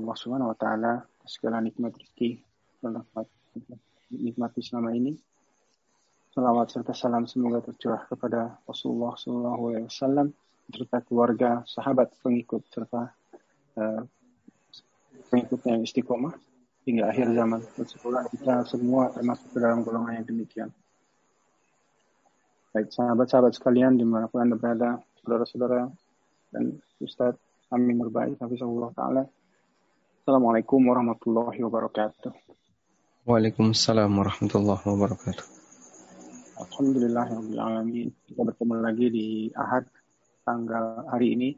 Allah Subhanahu wa taala segala nikmat rezeki nikmat nikmat selama ini. Salawat serta salam semoga tercurah kepada Rasulullah Sallallahu Alaihi Wasallam serta keluarga, sahabat, pengikut serta uh, pengikutnya yang istiqomah hingga akhir zaman. Sekolah kita semua termasuk ke dalam golongan yang demikian. Baik sahabat-sahabat sekalian di mana pun anda berada, saudara-saudara dan Ustadz Amin Nurbai, Hafizahullah Ta'ala. Assalamualaikum warahmatullahi wabarakatuh. Waalaikumsalam warahmatullahi wabarakatuh. Alhamdulillah alamin. Kita bertemu lagi di Ahad tanggal hari ini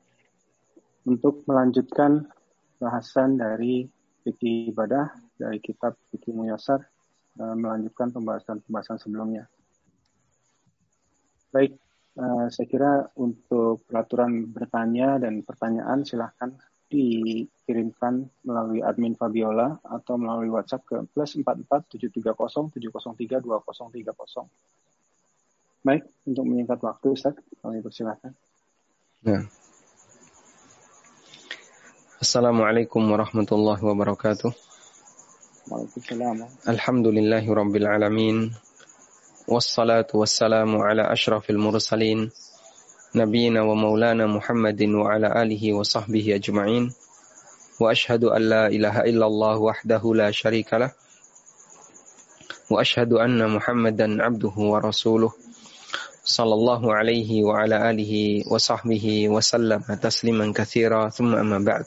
untuk melanjutkan bahasan dari fikih ibadah dari kitab fikih muyasar melanjutkan pembahasan-pembahasan sebelumnya. Baik, uh, saya kira untuk peraturan bertanya dan pertanyaan silahkan dikirimkan melalui admin Fabiola atau melalui WhatsApp ke plus 44 730 703 2030. Baik, untuk menyingkat waktu Ustaz, kami persilahkan. Ya. Assalamualaikum warahmatullahi wabarakatuh. Waalaikumsalam. Alhamdulillahi rabbil alamin. Wassalatu wassalamu ala ashrafil mursalin. نبينا ومولانا محمد وعلى آله وصحبه أجمعين. وأشهد أن لا إله إلا الله وحده لا شريك له. وأشهد أن محمدا عبده ورسوله صلى الله عليه وعلى آله وصحبه وسلم تسليما كثيرا. ثم أما بعد.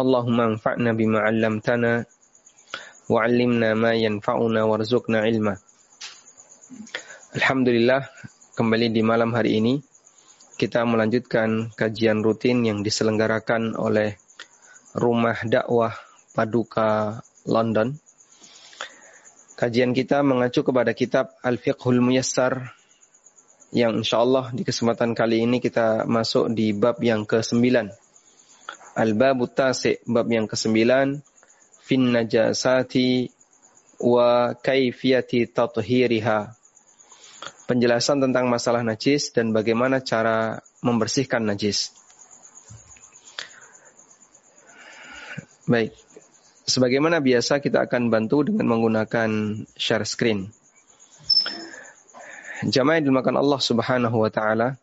اللهم انفعنا بما علمتنا وعلمنا ما ينفعنا وارزقنا علما. Alhamdulillah kembali di malam hari ini kita melanjutkan kajian rutin yang diselenggarakan oleh Rumah Dakwah Paduka London. Kajian kita mengacu kepada kitab Al-Fiqhul Muyassar yang insya Allah di kesempatan kali ini kita masuk di bab yang ke-9. Al-Babut Tasi, bab yang ke-9, Fin Najasati wa Kaifiyati Tathiriha penjelasan tentang masalah najis dan bagaimana cara membersihkan najis. Baik. Sebagaimana biasa kita akan bantu dengan menggunakan share screen. Jamaah yang dimakan Allah Subhanahu wa taala.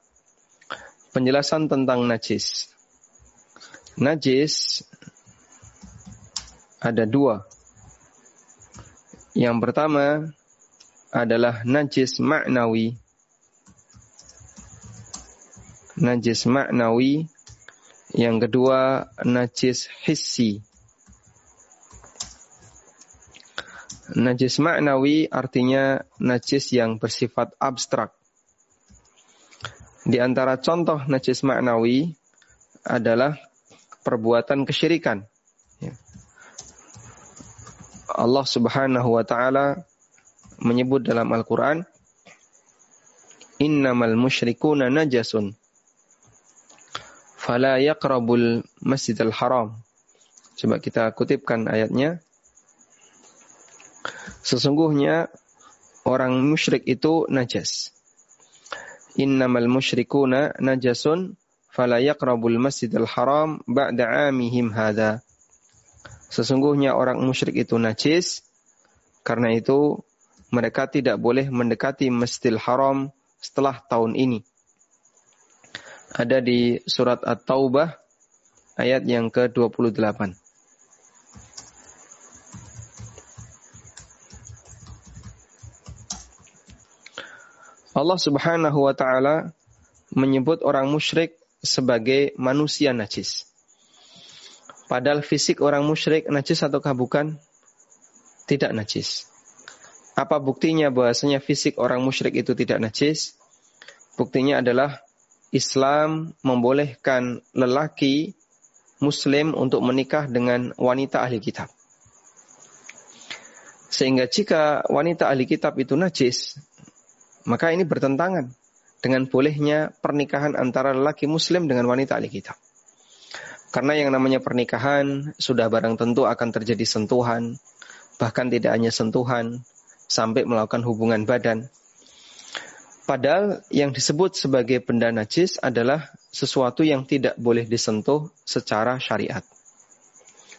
Penjelasan tentang najis. Najis ada dua. Yang pertama adalah najis maknawi. Najis maknawi. Yang kedua najis hissi. Najis maknawi artinya najis yang bersifat abstrak. Di antara contoh najis maknawi adalah perbuatan kesyirikan. Ya. Allah Subhanahu wa taala menyebut dalam Al-Quran, Innamal musyrikuna najasun. Fala yaqrabul masjidal haram. Coba kita kutipkan ayatnya. Sesungguhnya orang musyrik itu najas. Innamal musyrikuna najasun fala yaqrabul masjidal haram ba'da amihim hadha. Sesungguhnya orang musyrik itu najis, karena itu mereka tidak boleh mendekati Masjidil Haram setelah tahun ini. Ada di surat At-Taubah ayat yang ke-28. Allah Subhanahu wa taala menyebut orang musyrik sebagai manusia najis. Padahal fisik orang musyrik najis ataukah bukan? Tidak najis. Apa buktinya bahwasanya fisik orang musyrik itu tidak najis? Buktinya adalah Islam membolehkan lelaki muslim untuk menikah dengan wanita ahli kitab. Sehingga jika wanita ahli kitab itu najis, maka ini bertentangan dengan bolehnya pernikahan antara lelaki muslim dengan wanita ahli kitab. Karena yang namanya pernikahan sudah barang tentu akan terjadi sentuhan, bahkan tidak hanya sentuhan, sampai melakukan hubungan badan. Padahal yang disebut sebagai benda najis adalah sesuatu yang tidak boleh disentuh secara syariat.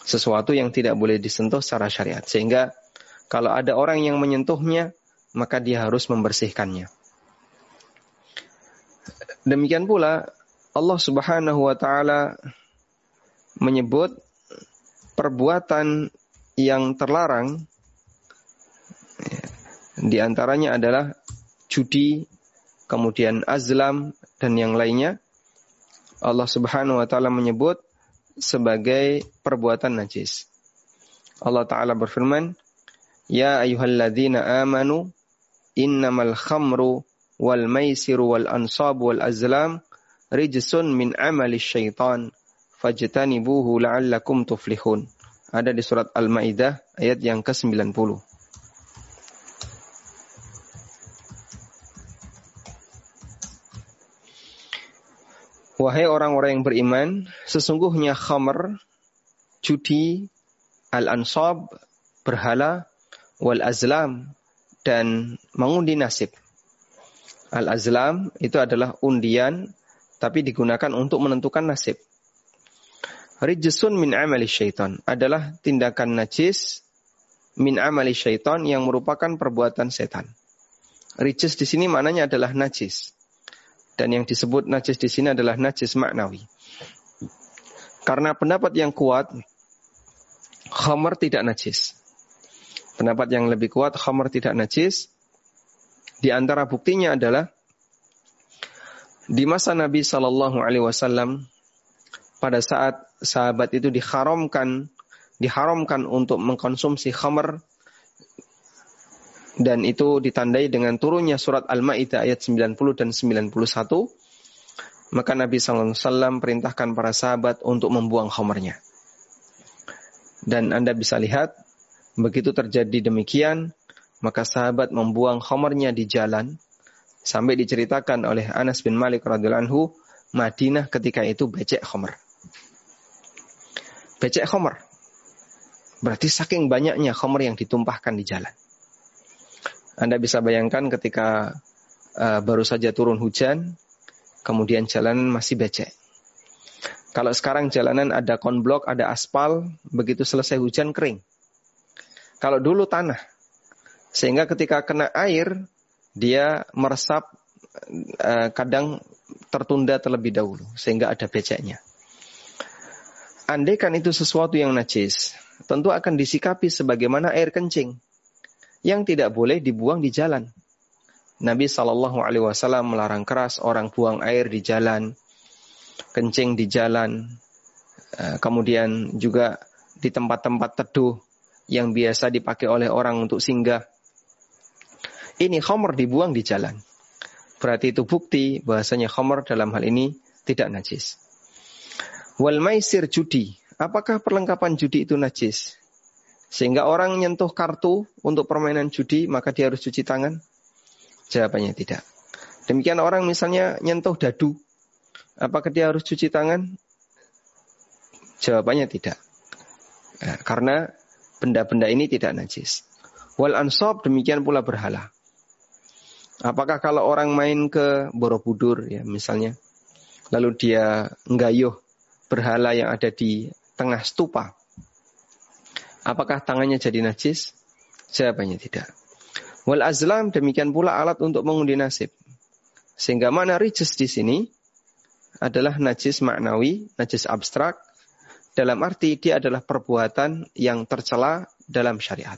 Sesuatu yang tidak boleh disentuh secara syariat. Sehingga kalau ada orang yang menyentuhnya, maka dia harus membersihkannya. Demikian pula Allah Subhanahu wa taala menyebut perbuatan yang terlarang di antaranya adalah judi, kemudian azlam dan yang lainnya. Allah Subhanahu wa taala menyebut sebagai perbuatan najis. Allah taala berfirman, "Ya ayyuhalladzina amanu innamal khamru wal maisiru wal ansab wal azlam rijsun min amali syaitan fajtanibuhu la'allakum tuflihun." Ada di surat Al-Maidah ayat yang ke-90. Wahai orang-orang yang beriman, sesungguhnya khamr, judi, al-ansab, berhala, wal azlam, dan mengundi nasib. Al-azlam itu adalah undian, tapi digunakan untuk menentukan nasib. Rijsun min amali syaitan adalah tindakan najis min amali syaitan yang merupakan perbuatan setan. Rijis di sini maknanya adalah najis. Dan yang disebut najis di sini adalah najis maknawi. Karena pendapat yang kuat, khamar tidak najis. Pendapat yang lebih kuat, khamar tidak najis. Di antara buktinya adalah di masa Nabi Shallallahu Alaihi Wasallam pada saat sahabat itu diharamkan diharamkan untuk mengkonsumsi khamar dan itu ditandai dengan turunnya surat Al-Maidah ayat 90 dan 91 maka Nabi SAW perintahkan para sahabat untuk membuang khamarnya. Dan Anda bisa lihat, begitu terjadi demikian, maka sahabat membuang khamarnya di jalan, sampai diceritakan oleh Anas bin Malik radhiyallahu anhu, Madinah ketika itu becek khamar. Becek khamar. Berarti saking banyaknya khamar yang ditumpahkan di jalan. Anda bisa bayangkan ketika uh, baru saja turun hujan, kemudian jalanan masih becek. Kalau sekarang jalanan ada konblok, ada aspal, begitu selesai hujan kering. Kalau dulu tanah, sehingga ketika kena air, dia meresap uh, kadang tertunda terlebih dahulu, sehingga ada beceknya. Andaikan itu sesuatu yang najis, tentu akan disikapi sebagaimana air kencing yang tidak boleh dibuang di jalan. Nabi Shallallahu Alaihi Wasallam melarang keras orang buang air di jalan, kencing di jalan, eh, kemudian juga di tempat-tempat teduh yang biasa dipakai oleh orang untuk singgah. Ini khomer dibuang di jalan. Berarti itu bukti bahasanya khomer dalam hal ini tidak najis. Wal maisir judi. Apakah perlengkapan judi itu najis? Sehingga orang nyentuh kartu untuk permainan judi, maka dia harus cuci tangan? Jawabannya tidak. Demikian orang misalnya nyentuh dadu, apakah dia harus cuci tangan? Jawabannya tidak. Ya, karena benda-benda ini tidak najis. Wal ansob demikian pula berhala. Apakah kalau orang main ke Borobudur ya misalnya, lalu dia nggayuh berhala yang ada di tengah stupa, Apakah tangannya jadi najis? Jawabannya tidak. Wal azlam demikian pula alat untuk mengundi nasib. Sehingga mana rijis di sini adalah najis maknawi, najis abstrak, dalam arti dia adalah perbuatan yang tercela dalam syariat.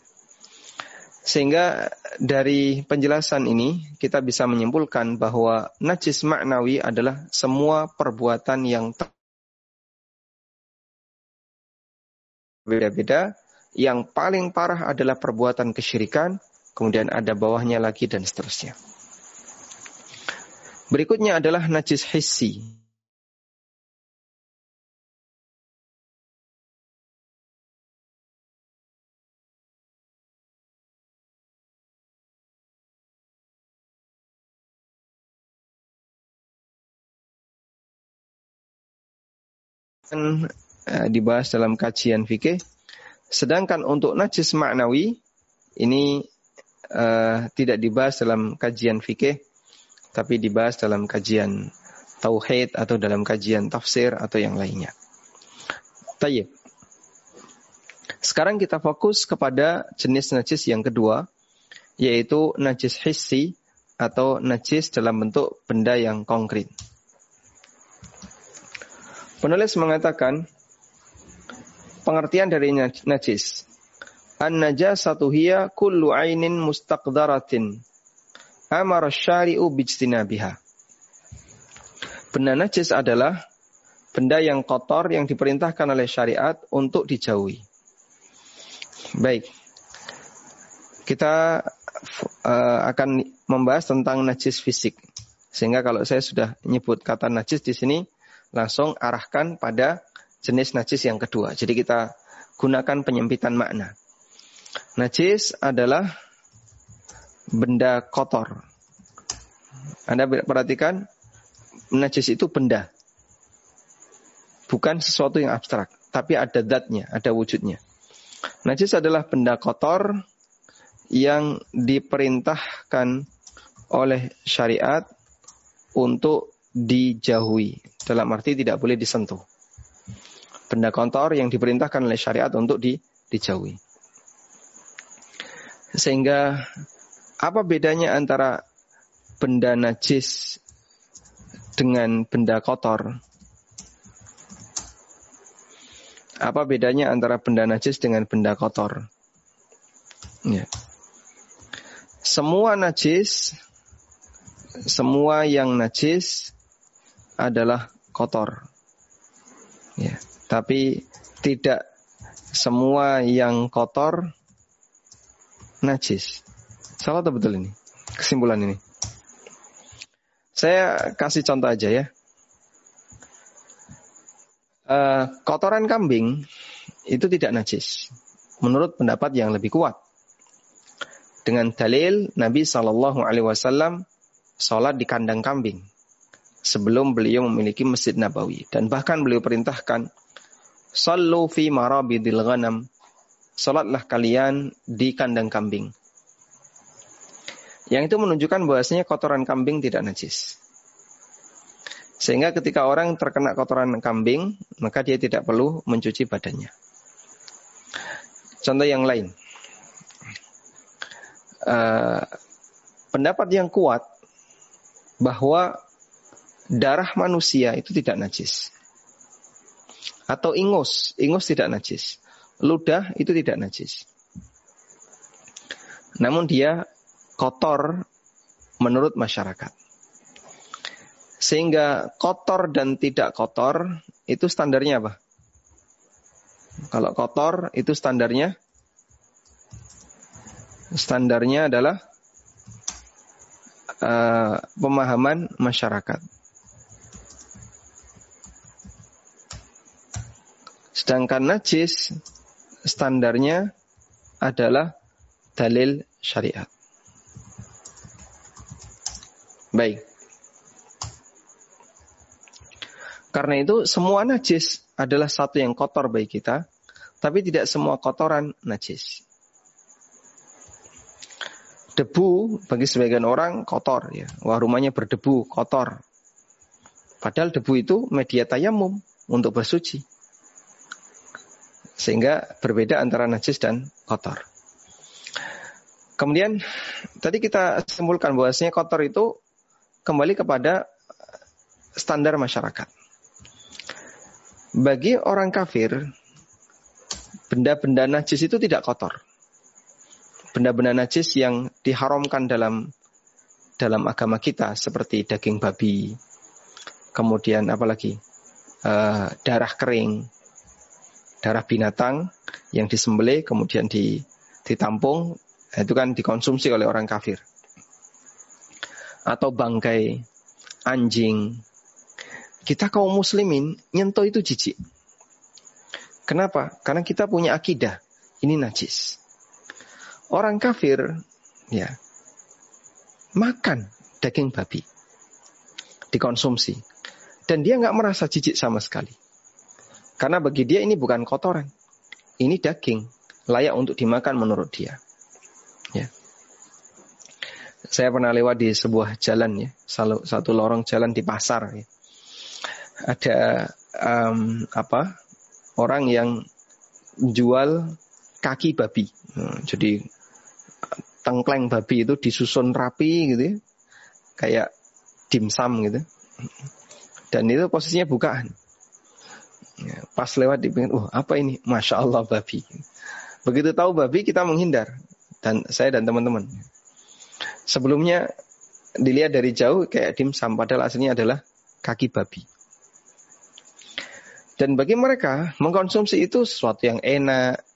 Sehingga dari penjelasan ini kita bisa menyimpulkan bahwa najis maknawi adalah semua perbuatan yang berbeda-beda yang paling parah adalah perbuatan kesyirikan, kemudian ada bawahnya lagi dan seterusnya. Berikutnya adalah najis hissi. Eh, dibahas dalam kajian fikih Sedangkan untuk najis maknawi ini uh, tidak dibahas dalam kajian fikih tapi dibahas dalam kajian tauhid atau dalam kajian tafsir atau yang lainnya. Tayyib. Sekarang kita fokus kepada jenis najis yang kedua, yaitu najis hissi atau najis dalam bentuk benda yang konkret. Penulis mengatakan pengertian dari najis. An-najasatu hiya kullu ainin mustaqdaratin amara syari'u bijtinabiha. Benda najis adalah benda yang kotor yang diperintahkan oleh syariat untuk dijauhi. Baik. Kita uh, akan membahas tentang najis fisik. Sehingga kalau saya sudah nyebut kata najis di sini, langsung arahkan pada jenis najis yang kedua. Jadi kita gunakan penyempitan makna. Najis adalah benda kotor. Anda perhatikan, najis itu benda. Bukan sesuatu yang abstrak, tapi ada zatnya, ada wujudnya. Najis adalah benda kotor yang diperintahkan oleh syariat untuk dijauhi. Dalam arti tidak boleh disentuh. Benda kotor yang diperintahkan oleh syariat untuk di, dijauhi. Sehingga apa bedanya antara benda najis dengan benda kotor? Apa bedanya antara benda najis dengan benda kotor? Ya. Semua najis, semua yang najis adalah kotor. Ya. Tapi tidak semua yang kotor najis. Salah atau betul ini? Kesimpulan ini. Saya kasih contoh aja ya. Uh, kotoran kambing itu tidak najis. Menurut pendapat yang lebih kuat. Dengan dalil Nabi Shallallahu Alaihi Wasallam sholat di kandang kambing sebelum beliau memiliki masjid Nabawi dan bahkan beliau perintahkan Sallu fi marabidil ghanam Salatlah kalian di kandang kambing. Yang itu menunjukkan bahwasanya kotoran kambing tidak najis. Sehingga ketika orang terkena kotoran kambing, maka dia tidak perlu mencuci badannya. Contoh yang lain. Uh, pendapat yang kuat bahwa darah manusia itu tidak najis. Atau ingus, ingus tidak najis ludah itu tidak najis. Namun dia kotor menurut masyarakat. Sehingga kotor dan tidak kotor itu standarnya apa? Kalau kotor itu standarnya standarnya adalah uh, pemahaman masyarakat. Sedangkan najis standarnya adalah dalil syariat. Baik. Karena itu semua najis adalah satu yang kotor bagi kita, tapi tidak semua kotoran najis. Debu bagi sebagian orang kotor ya. Wah rumahnya berdebu, kotor. Padahal debu itu media tayamum untuk bersuci. Sehingga berbeda antara najis dan kotor. Kemudian tadi kita simpulkan bahwasanya kotor itu kembali kepada standar masyarakat. Bagi orang kafir, benda-benda najis itu tidak kotor. Benda-benda najis yang diharamkan dalam dalam agama kita seperti daging babi, kemudian apalagi uh, darah kering, darah binatang yang disembelih kemudian ditampung itu kan dikonsumsi oleh orang kafir. Atau bangkai anjing. Kita kaum muslimin nyentuh itu jijik. Kenapa? Karena kita punya akidah ini najis. Orang kafir ya makan daging babi dikonsumsi. Dan dia nggak merasa jijik sama sekali karena bagi dia ini bukan kotoran. Ini daging. Layak untuk dimakan menurut dia. Ya. Saya pernah lewat di sebuah jalan ya. Satu lorong jalan di pasar. Ya. ada um, apa orang yang jual kaki babi. Nah, jadi tengkleng babi itu disusun rapi gitu ya. Kayak dimsum gitu. Dan itu posisinya bukaan. Ya, pas lewat di pinggir, oh apa ini? Masya Allah babi. Begitu tahu babi kita menghindar. Dan saya dan teman-teman. Sebelumnya dilihat dari jauh kayak dimsum padahal aslinya adalah kaki babi. Dan bagi mereka mengkonsumsi itu sesuatu yang enak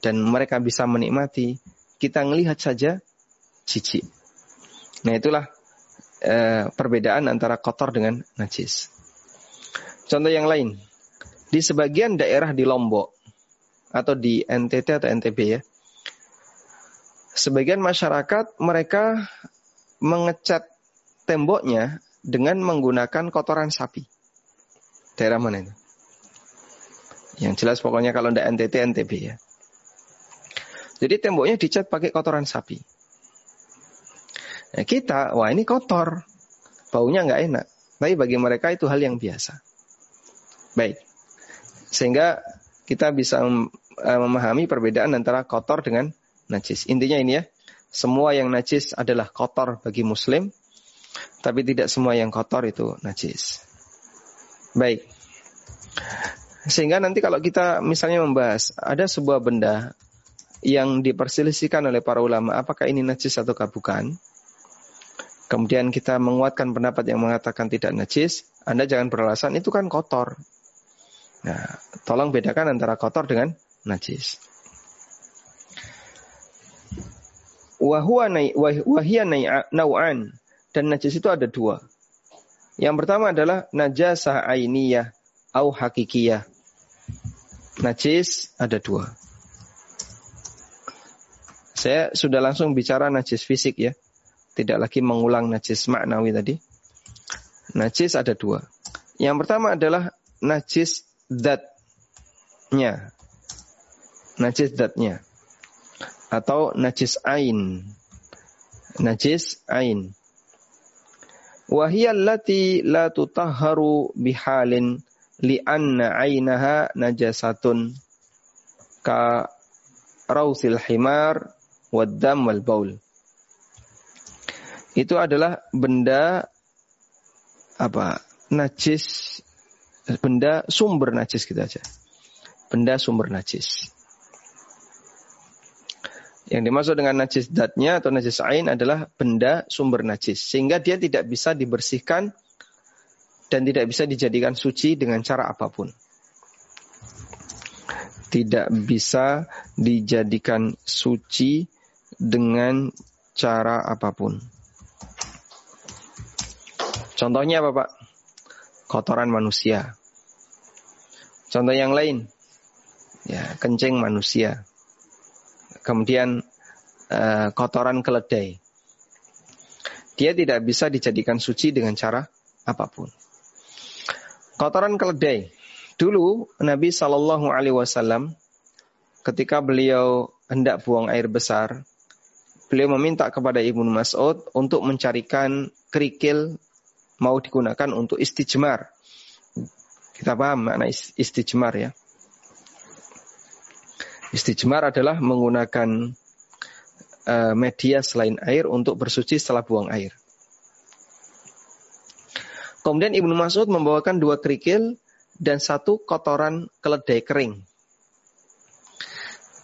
dan mereka bisa menikmati. Kita melihat saja jijik. Nah itulah e, perbedaan antara kotor dengan najis. Contoh yang lain, di sebagian daerah di Lombok atau di NTT atau NTB ya, sebagian masyarakat mereka mengecat temboknya dengan menggunakan kotoran sapi. Daerah mana itu? Yang jelas pokoknya kalau tidak NTT, NTB ya. Jadi temboknya dicat pakai kotoran sapi. Nah, kita, wah ini kotor. Baunya nggak enak. Tapi bagi mereka itu hal yang biasa. Baik. Sehingga kita bisa eh, memahami perbedaan antara kotor dengan najis. Intinya ini ya, semua yang najis adalah kotor bagi muslim, tapi tidak semua yang kotor itu najis. Baik. Sehingga nanti kalau kita misalnya membahas ada sebuah benda yang diperselisihkan oleh para ulama apakah ini najis atau bukan. Kemudian kita menguatkan pendapat yang mengatakan tidak najis, Anda jangan beralasan itu kan kotor. Nah, tolong bedakan antara kotor dengan najis. Nau'an. Dan najis itu ada dua. Yang pertama adalah najasah ainiyah au hakikiyah. Najis ada dua. Saya sudah langsung bicara najis fisik ya. Tidak lagi mengulang najis maknawi tadi. Najis ada dua. Yang pertama adalah najis datnya. Najis datnya atau najis ain. Najis ain. Wahiyal lati la tutahharu bihalin li'anna ainaha najasatun ka rausil himar waddam wal baul. Itu adalah benda apa? Najis benda sumber najis kita aja. Benda sumber najis. Yang dimaksud dengan najis datnya atau najis ain adalah benda sumber najis. Sehingga dia tidak bisa dibersihkan dan tidak bisa dijadikan suci dengan cara apa pun. Tidak bisa dijadikan suci dengan cara apa pun. Contohnya apa Pak? Kotoran manusia. Contoh yang lain, ya kencing manusia kemudian uh, kotoran keledai. Dia tidak bisa dijadikan suci dengan cara apa pun. Kotoran keledai. Dulu Nabi Shallallahu Alaihi Wasallam ketika beliau hendak buang air besar, beliau meminta kepada Ibnu Mas'ud untuk mencarikan kerikil mau digunakan untuk istijmar. Kita paham makna istijmar ya. Istijmar adalah menggunakan uh, media selain air untuk bersuci setelah buang air. Kemudian Ibnu Mas'ud membawakan dua kerikil dan satu kotoran keledai kering.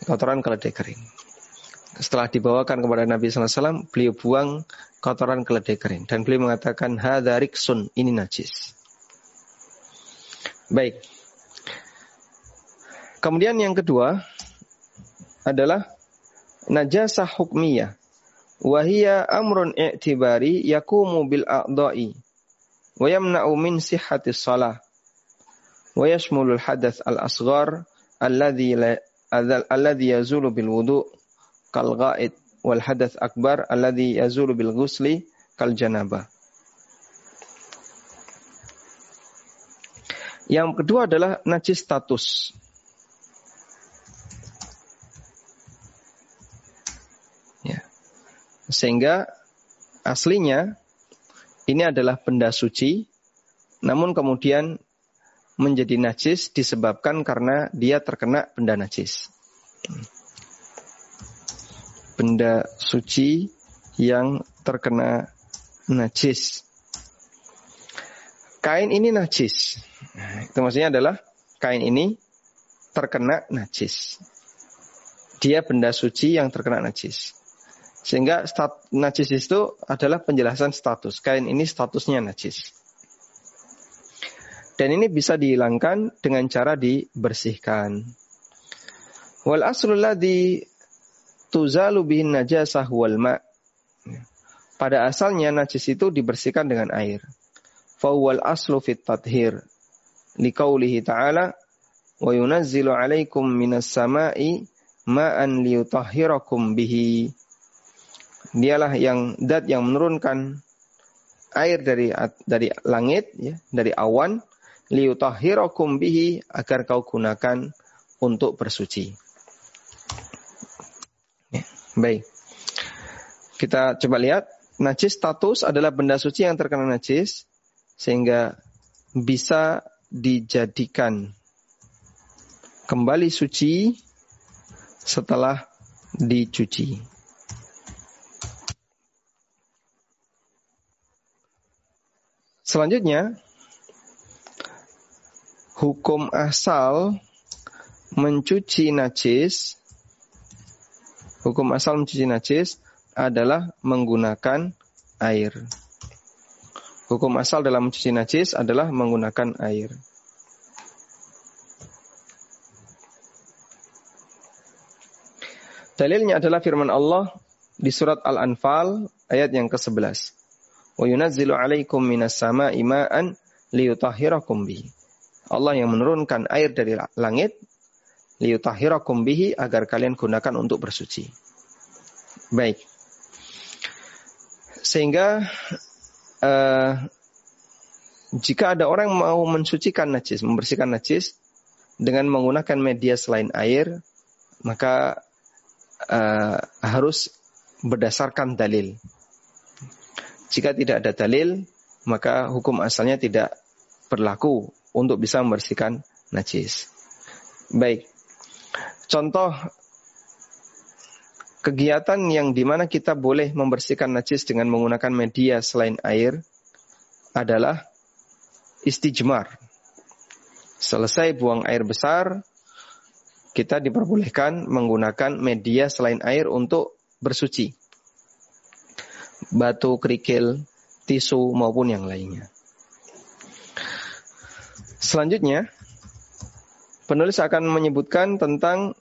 Kotoran keledai kering. Setelah dibawakan kepada Nabi SAW, beliau buang kotoran keledai kering. Dan beliau mengatakan, Hada riksun, ini najis. Baik. Kemudian yang kedua, adalah najasah hukmiyah. Wahia amrun i'tibari yakumu bil a'dha'i wa yamna'u min sihhatis salah wa yashmulul hadath al asghar alladhi alladhi yazulu bil wudu' kal ghaid wal hadath akbar alladhi yazulu bil ghusli kal janabah. Yang kedua adalah najis status. Sehingga aslinya ini adalah benda suci, namun kemudian menjadi najis disebabkan karena dia terkena benda najis. Benda suci yang terkena najis. Kain ini najis. Itu maksudnya adalah kain ini terkena najis. Dia benda suci yang terkena najis. Sehingga stat, najis itu adalah penjelasan status. Kain ini statusnya najis. Dan ini bisa dihilangkan dengan cara dibersihkan. Wal aslul ladzi tuzalu bihin najasah wal ma. Pada asalnya najis itu dibersihkan dengan air. Fawwal aslu fit tathir. Liqaulihi ta'ala wa yunazzilu 'alaikum minas sama'i ma'an liyutahhirakum bihi Dialah yang dat yang menurunkan air dari dari langit ya, dari awan liutahhirakum bihi agar kau gunakan untuk bersuci. Baik. Kita coba lihat najis status adalah benda suci yang terkena najis sehingga bisa dijadikan kembali suci setelah dicuci. Selanjutnya, hukum asal mencuci najis, hukum asal mencuci najis adalah menggunakan air. Hukum asal dalam mencuci najis adalah menggunakan air. Dalilnya adalah firman Allah di surat Al-Anfal ayat yang ke-11 wa yunazzilu 'alaikum minas sama'i ma'an liyutahhirakum. Allah yang menurunkan air dari langit liyutahhirakum bihi agar kalian gunakan untuk bersuci. Baik. Sehingga uh, jika ada orang mau mensucikan najis, membersihkan najis dengan menggunakan media selain air, maka uh, harus berdasarkan dalil. Jika tidak ada dalil, maka hukum asalnya tidak berlaku untuk bisa membersihkan najis. Baik. Contoh kegiatan yang di mana kita boleh membersihkan najis dengan menggunakan media selain air adalah istijmar. Selesai buang air besar, kita diperbolehkan menggunakan media selain air untuk bersuci batu kerikil, tisu maupun yang lainnya. Selanjutnya, penulis akan menyebutkan tentang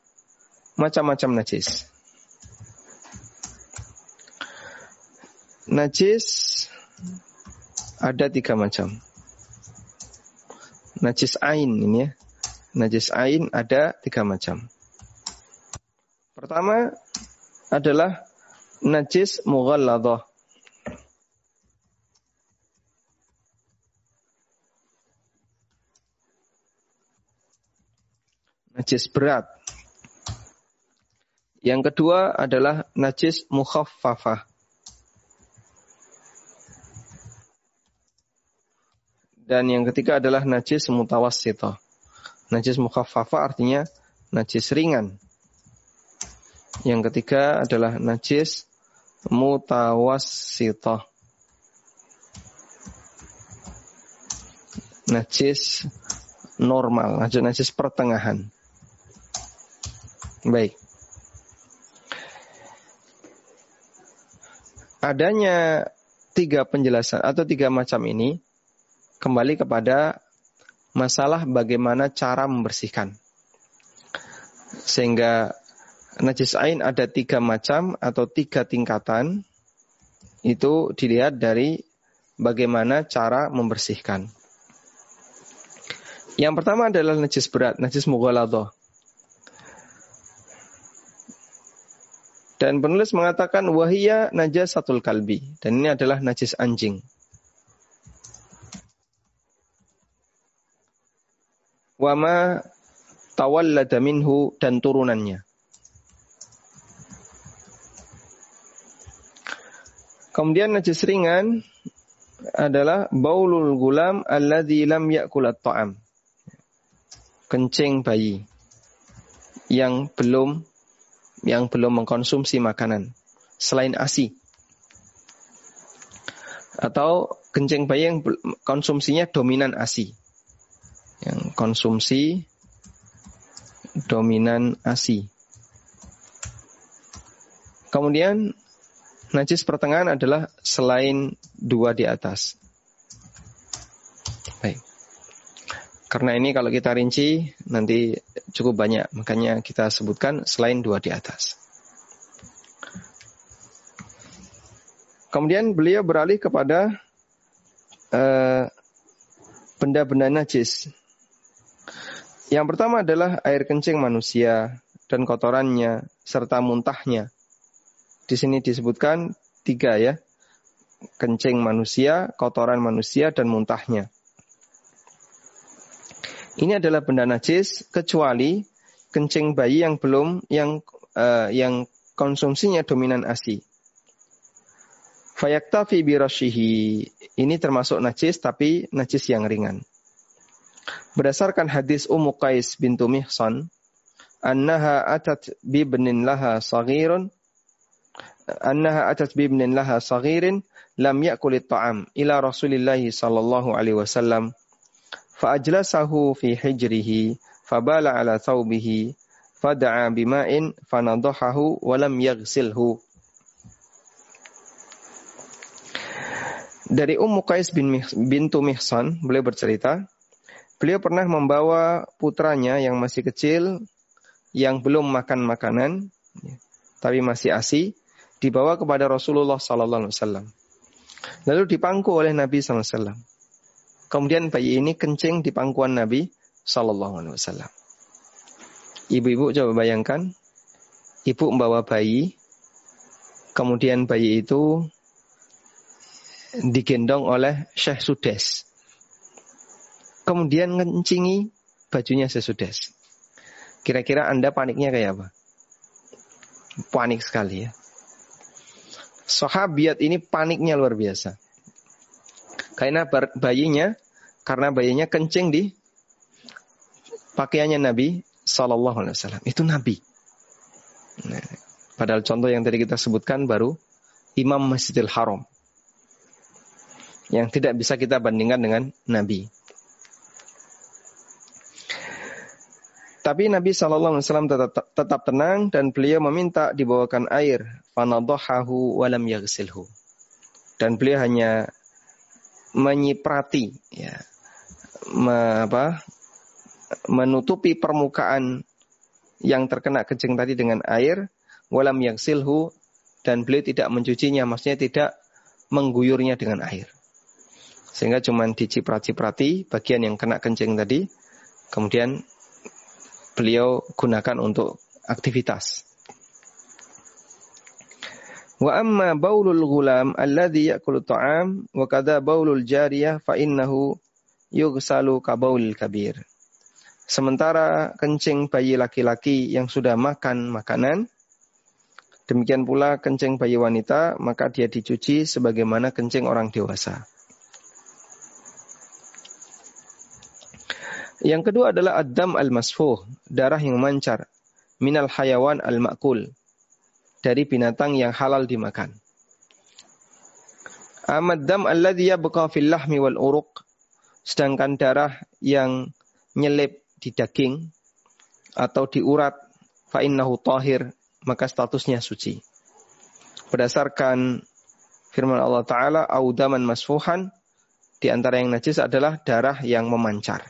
macam-macam najis. Najis ada tiga macam. Najis ain ini ya. Najis ain ada tiga macam. Pertama adalah najis mughalladah. Najis berat. Yang kedua adalah najis mukhaffafah. Dan yang ketiga adalah najis mutawassithah. Najis mukhaffafah artinya najis ringan. Yang ketiga adalah najis mutawassithah. Najis normal, najis pertengahan. Baik. Adanya tiga penjelasan atau tiga macam ini kembali kepada masalah bagaimana cara membersihkan. Sehingga najis ain ada tiga macam atau tiga tingkatan. Itu dilihat dari bagaimana cara membersihkan. Yang pertama adalah najis berat, najis mughaladah. Dan penulis mengatakan wahia najasatul kalbi. Dan ini adalah najis anjing. Wama tawallada minhu dan turunannya. Kemudian najis ringan adalah baulul gulam alladzi lam ya'kul at-ta'am. kencing bayi yang belum yang belum mengkonsumsi makanan selain ASI atau kencing bayi yang konsumsinya dominan ASI yang konsumsi dominan ASI kemudian najis pertengahan adalah selain dua di atas karena ini kalau kita rinci nanti cukup banyak, makanya kita sebutkan selain dua di atas. Kemudian beliau beralih kepada eh, benda-benda najis. Yang pertama adalah air kencing manusia dan kotorannya serta muntahnya. Di sini disebutkan tiga ya, kencing manusia, kotoran manusia dan muntahnya. Ini adalah benda najis kecuali kencing bayi yang belum yang uh, yang konsumsinya dominan ASI. Fayaktafi birashihi. Ini termasuk najis tapi najis yang ringan. Berdasarkan hadis Ummu Qais bintu Mihsan, annaha atat bibnin laha saghirun annaha atat bibnin laha saghirin lam yakul at-ta'am ila Rasulillah sallallahu alaihi wasallam Fa'ajlasahu fi hijrihi fabala ala thawbihi fada'a bima'in fanadahahu walam yaghsilhu. Dari Ummu Qais bin bintu Mihsan, beliau bercerita, beliau pernah membawa putranya yang masih kecil, yang belum makan makanan, tapi masih asi, dibawa kepada Rasulullah Wasallam. Lalu dipangku oleh Nabi Wasallam. Kemudian bayi ini kencing di pangkuan Nabi Sallallahu Alaihi Wasallam. Ibu-ibu coba bayangkan, ibu membawa bayi, kemudian bayi itu digendong oleh Syekh Sudes. Kemudian ngencingi bajunya Syekh Sudes. Kira-kira Anda paniknya kayak apa? Panik sekali ya. Sahabiat ini paniknya luar biasa. Karena bayinya, karena bayinya kencing di pakaiannya Nabi Sallallahu Alaihi Wasallam. Itu Nabi. Nah, padahal contoh yang tadi kita sebutkan baru Imam Masjidil Haram. Yang tidak bisa kita bandingkan dengan Nabi. Tapi Nabi Shallallahu Alaihi Wasallam tetap, tenang dan beliau meminta dibawakan air. Fanadohahu walam yagsilhu. Dan beliau hanya menyiprati ya. Me, apa menutupi permukaan yang terkena kencing tadi dengan air walam yang silhu dan beliau tidak mencucinya maksudnya tidak mengguyurnya dengan air. Sehingga cuma diciprat-ciprati bagian yang kena kencing tadi kemudian beliau gunakan untuk aktivitas Wa amma baulul gulam alladhi ya'kulu ta'am wa kadha baulul jariyah fa innahu yughsalu ka baulil kabir. Sementara kencing bayi laki-laki yang sudah makan makanan, demikian pula kencing bayi wanita, maka dia dicuci sebagaimana kencing orang dewasa. Yang kedua adalah adam al-masfuh, darah yang mancar, minal hayawan al-ma'kul, dari binatang yang halal dimakan. Amad dam alladhi yabqa fil lahmi wal uruq. Sedangkan darah yang nyelip di daging atau di urat fa innahu tahir maka statusnya suci. Berdasarkan firman Allah taala audaman masfuhan di antara yang najis adalah darah yang memancar.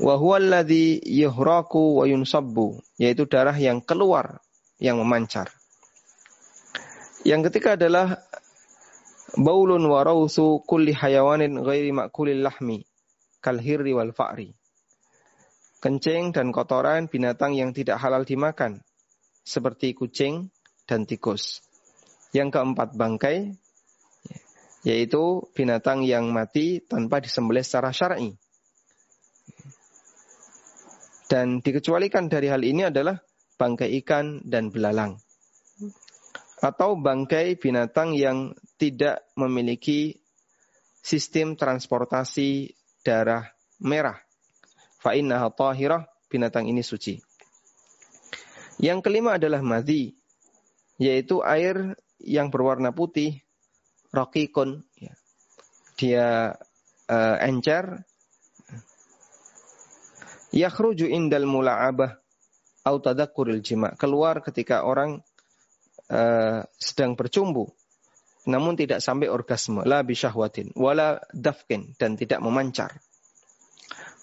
Wa huwa alladhi yuhraqu wa yunsabbu yaitu darah yang keluar yang memancar. Yang ketiga adalah baulun wa rausu kulli hayawanin ghairi makulil lahmi kal hirri wal fa'ri. Kencing dan kotoran binatang yang tidak halal dimakan seperti kucing dan tikus. Yang keempat bangkai yaitu binatang yang mati tanpa disembelih secara syar'i. Dan dikecualikan dari hal ini adalah bangkai ikan dan belalang. Atau bangkai binatang yang tidak memiliki sistem transportasi darah merah fa innaha tahirah, binatang ini suci. Yang kelima adalah madhi, yaitu air yang berwarna putih, rokikun. Ya. Dia uh, encer. Yakhruju indal mula'abah au tadakkuril jima. Keluar ketika orang uh, sedang bercumbu. Namun tidak sampai orgasme. La bisyahwatin. Wala dafkin. Dan tidak memancar.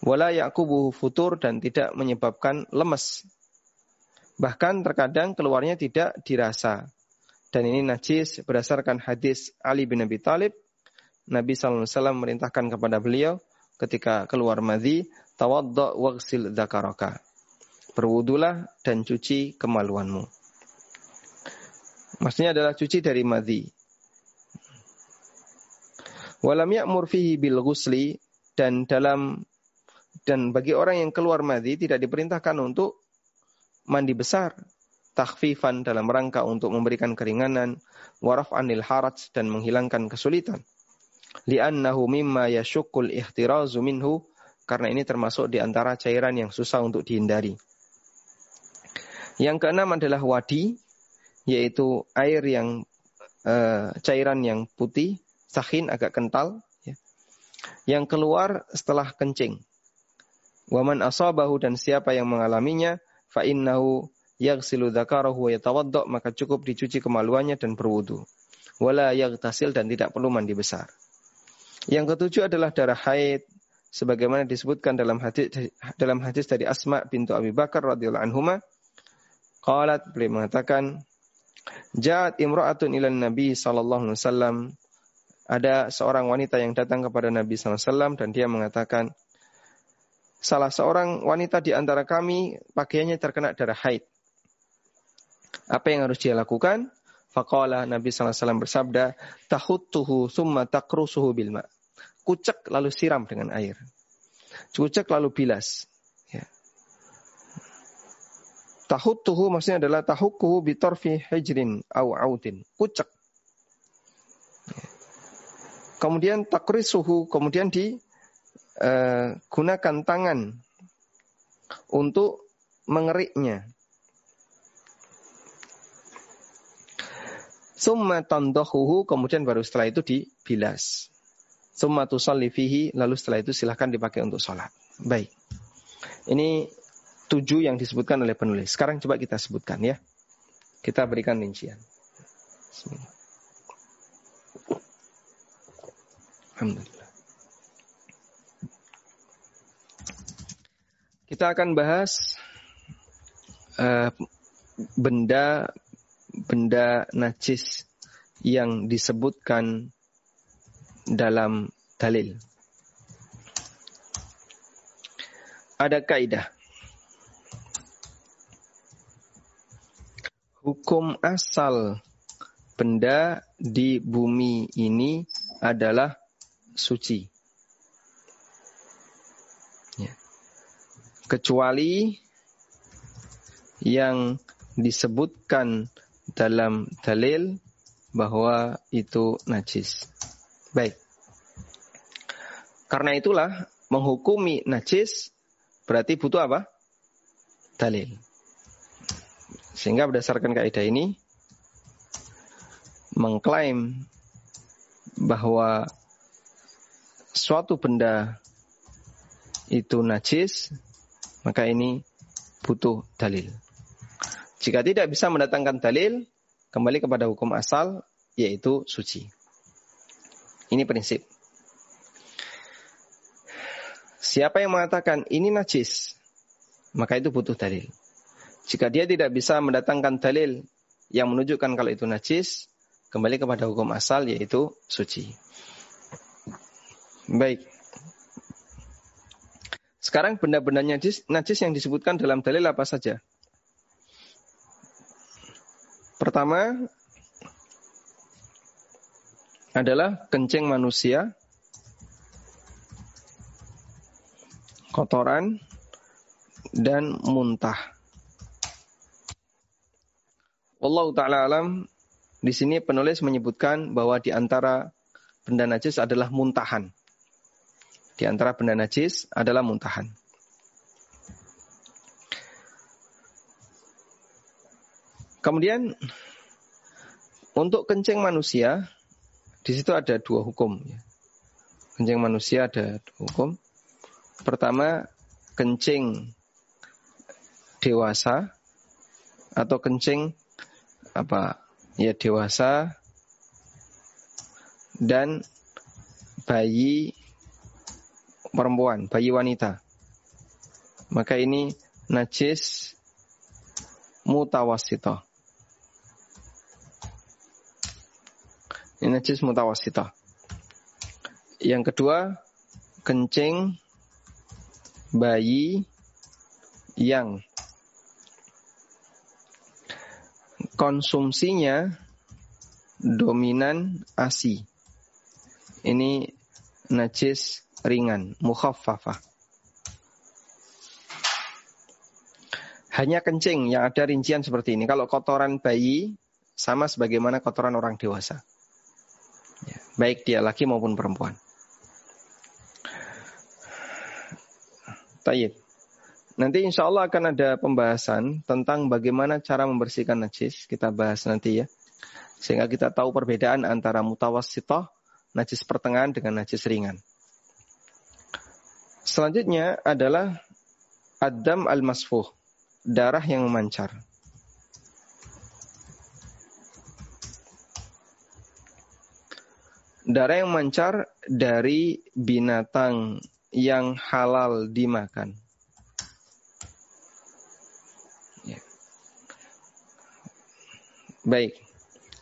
Wala yakubuhu futur. Dan tidak menyebabkan lemes. Bahkan terkadang keluarnya tidak dirasa. Dan ini najis berdasarkan hadis Ali bin Abi Talib. Nabi SAW merintahkan kepada beliau ketika keluar madhi, tawadda wagsil dhakaraka. Berwudulah dan cuci kemaluanmu. Maksudnya adalah cuci dari madhi. Walam ya'mur fihi bil ghusli dan dalam dan bagi orang yang keluar madhi tidak diperintahkan untuk mandi besar, takhfifan dalam rangka untuk memberikan keringanan, waraf anil haraj dan menghilangkan kesulitan. Li'annahu mimma yashukul ihtirazu minhu, karena ini termasuk di antara cairan yang susah untuk dihindari. Yang keenam adalah wadi, yaitu air yang uh, cairan yang putih, sahin agak kental, ya, yang keluar setelah kencing. Waman asabahu dan siapa yang mengalaminya, fa innahu yaghsilu dzakarahu wa maka cukup dicuci kemaluannya dan berwudu. Wala yaghtasil dan tidak perlu mandi besar. Yang ketujuh adalah darah haid sebagaimana disebutkan dalam hadis dalam hadis dari Asma bintu Abi Bakar radhiyallahu anhuma qalat beliau mengatakan Ja'at imra'atun ilan Nabi sallallahu alaihi wasallam ada seorang wanita yang datang kepada Nabi sallallahu alaihi wasallam dan dia mengatakan salah seorang wanita di antara kami pakaiannya terkena darah haid. Apa yang harus dia lakukan? Faqala Nabi SAW bersabda, tahuttuhu summa takrusuhu bilma. Kucek lalu siram dengan air. Kucek lalu bilas. Tahuttuhu maksudnya adalah tahukkuhu bitorfi hijrin au audin. Kucek. Kemudian takrisuhu, kemudian di uh, gunakan tangan untuk mengeriknya. Summa tandahuhu, kemudian baru setelah itu dibilas. Summa tusalli fihi, lalu setelah itu silahkan dipakai untuk sholat. Baik. Ini tujuh yang disebutkan oleh penulis. Sekarang coba kita sebutkan ya. Kita berikan rincian. Alhamdulillah. Kita akan bahas uh, benda benda najis yang disebutkan dalam dalil. Ada kaidah. Hukum asal benda di bumi ini adalah suci. kecuali yang disebutkan dalam dalil bahwa itu najis. Baik. Karena itulah menghukumi najis berarti butuh apa? Dalil. Sehingga berdasarkan kaidah ini mengklaim bahwa suatu benda itu najis maka ini butuh dalil. Jika tidak bisa mendatangkan dalil, kembali kepada hukum asal, yaitu suci. Ini prinsip. Siapa yang mengatakan ini najis, maka itu butuh dalil. Jika dia tidak bisa mendatangkan dalil yang menunjukkan kalau itu najis, kembali kepada hukum asal yaitu suci. Baik. Sekarang benda-benda najis, najis yang disebutkan dalam dalil apa saja? Pertama adalah kencing manusia, kotoran, dan muntah. Wallahu taala alam di sini penulis menyebutkan bahwa di antara benda najis adalah muntahan. Di antara benda najis adalah muntahan. Kemudian untuk kencing manusia di situ ada dua hukum. Ya. Kencing manusia ada dua hukum. Pertama kencing dewasa atau kencing apa ya dewasa dan bayi perempuan, bayi wanita. Maka ini najis mutawasito. Ini najis mutawasito. Yang kedua, kencing bayi yang konsumsinya dominan ASI. Ini najis ringan, mukhaffafah. Hanya kencing yang ada rincian seperti ini. Kalau kotoran bayi sama sebagaimana kotoran orang dewasa. Ya, baik dia laki maupun perempuan. Tayyip. Nanti insya Allah akan ada pembahasan tentang bagaimana cara membersihkan najis. Kita bahas nanti ya. Sehingga kita tahu perbedaan antara mutawassitoh, najis pertengahan dengan najis ringan. Selanjutnya adalah adam al-masfuh darah yang memancar. Darah yang memancar dari binatang yang halal dimakan. Baik,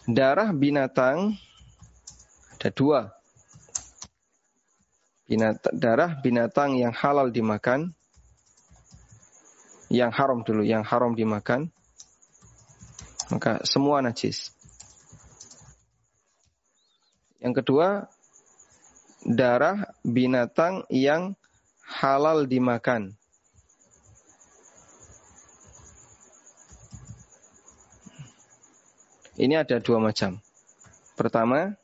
darah binatang ada dua. Binatang, darah binatang yang halal dimakan yang haram dulu, yang haram dimakan, maka semua najis. Yang kedua, darah binatang yang halal dimakan. Ini ada dua macam. Pertama,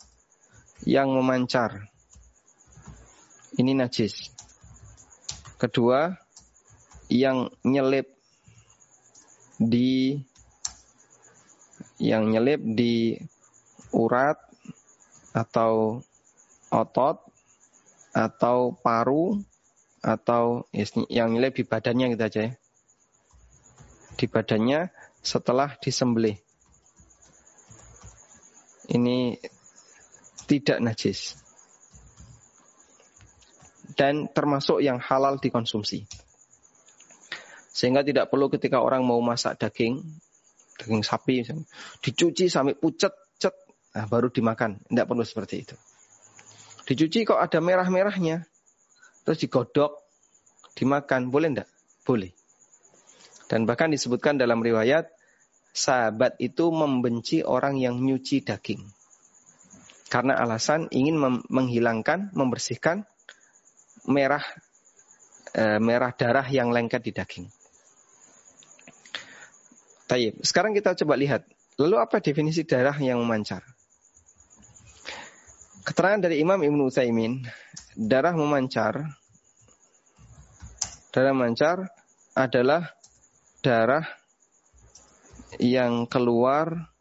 yang memancar. Ini najis. Kedua, yang nyelip di yang nyelip di urat atau otot atau paru atau yang nyelip di badannya gitu aja ya. Di badannya setelah disembelih. Ini tidak najis. Dan termasuk yang halal dikonsumsi. Sehingga tidak perlu ketika orang mau masak daging, daging sapi, dicuci sampai pucet, cet, nah baru dimakan. Tidak perlu seperti itu. Dicuci kok ada merah-merahnya, terus digodok, dimakan, boleh enggak? Boleh. Dan bahkan disebutkan dalam riwayat, sahabat itu membenci orang yang nyuci daging. Karena alasan ingin menghilangkan, membersihkan merah e, merah darah yang lengket di daging. Taib. Sekarang kita coba lihat. Lalu apa definisi darah yang memancar? Keterangan dari Imam Ibnu Utsaimin, darah memancar darah memancar adalah darah yang keluar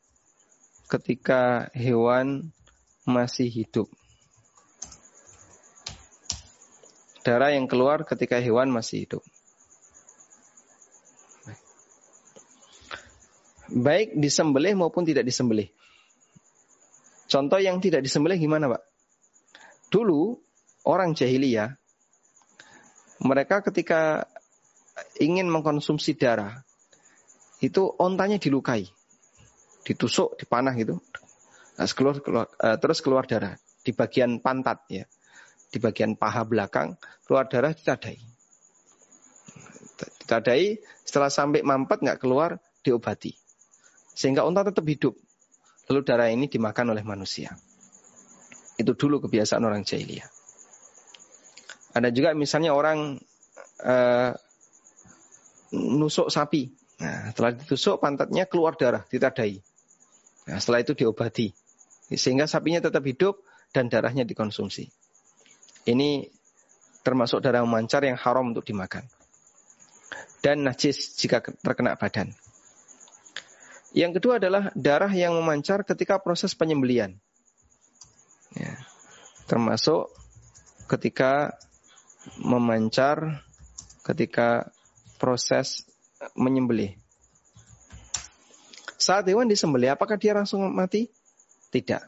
ketika hewan masih hidup. Darah yang keluar ketika hewan masih hidup. baik disembelih maupun tidak disembelih. Contoh yang tidak disembelih gimana, Pak? Dulu orang jahiliyah mereka ketika ingin mengkonsumsi darah itu ontanya dilukai, ditusuk, dipanah gitu, nah, keluar, keluar, uh, terus keluar darah di bagian pantat ya, di bagian paha belakang keluar darah ditadai, ditadai setelah sampai mampet nggak keluar diobati. Sehingga unta tetap hidup. Lalu darah ini dimakan oleh manusia. Itu dulu kebiasaan orang jahiliyah. Ada juga misalnya orang uh, nusuk sapi. Nah, setelah ditusuk pantatnya keluar darah, ditadai. Nah, setelah itu diobati. Sehingga sapinya tetap hidup dan darahnya dikonsumsi. Ini termasuk darah memancar yang haram untuk dimakan. Dan najis jika terkena badan. Yang kedua adalah darah yang memancar ketika proses penyembelian. Ya. Termasuk ketika memancar ketika proses menyembelih. Saat hewan disembelih, apakah dia langsung mati? Tidak.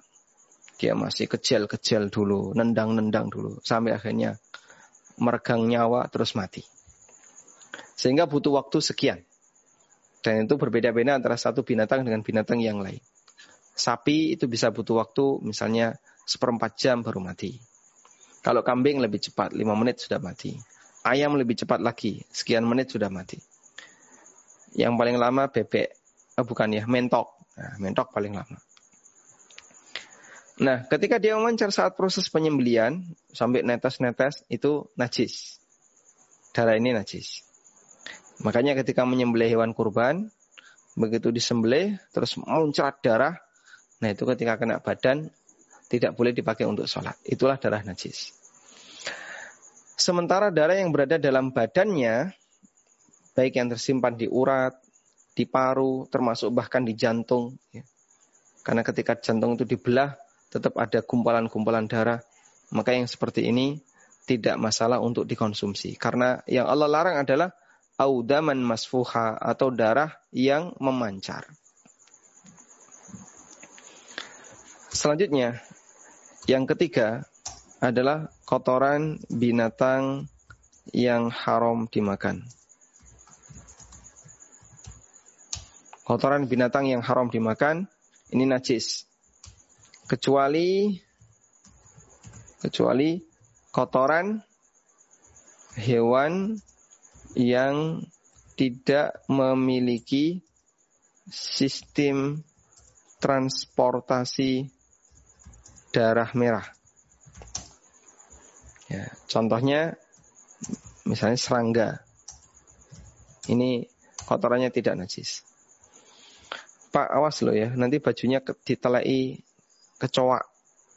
Dia masih kecil-kecil dulu, nendang-nendang dulu, sampai akhirnya meregang nyawa terus mati. Sehingga butuh waktu sekian. Dan itu berbeda-beda antara satu binatang dengan binatang yang lain. Sapi itu bisa butuh waktu misalnya seperempat jam baru mati. Kalau kambing lebih cepat, lima menit sudah mati. Ayam lebih cepat lagi, sekian menit sudah mati. Yang paling lama bebek, oh bukan ya, mentok. Nah, mentok paling lama. Nah, ketika dia memancar saat proses penyembelian, sampai netes-netes, itu najis. Darah ini najis. Makanya ketika menyembelih hewan kurban, begitu disembelih terus muncrat darah, nah itu ketika kena badan tidak boleh dipakai untuk sholat. Itulah darah najis. Sementara darah yang berada dalam badannya, baik yang tersimpan di urat, di paru, termasuk bahkan di jantung. Ya. Karena ketika jantung itu dibelah, tetap ada gumpalan-gumpalan darah. Maka yang seperti ini tidak masalah untuk dikonsumsi. Karena yang Allah larang adalah audaman masfuha atau darah yang memancar. Selanjutnya, yang ketiga adalah kotoran binatang yang haram dimakan. Kotoran binatang yang haram dimakan ini najis. Kecuali kecuali kotoran hewan yang tidak memiliki sistem transportasi darah merah. Ya, contohnya misalnya serangga. Ini kotorannya tidak najis. Pak awas loh ya, nanti bajunya ditelai kecoa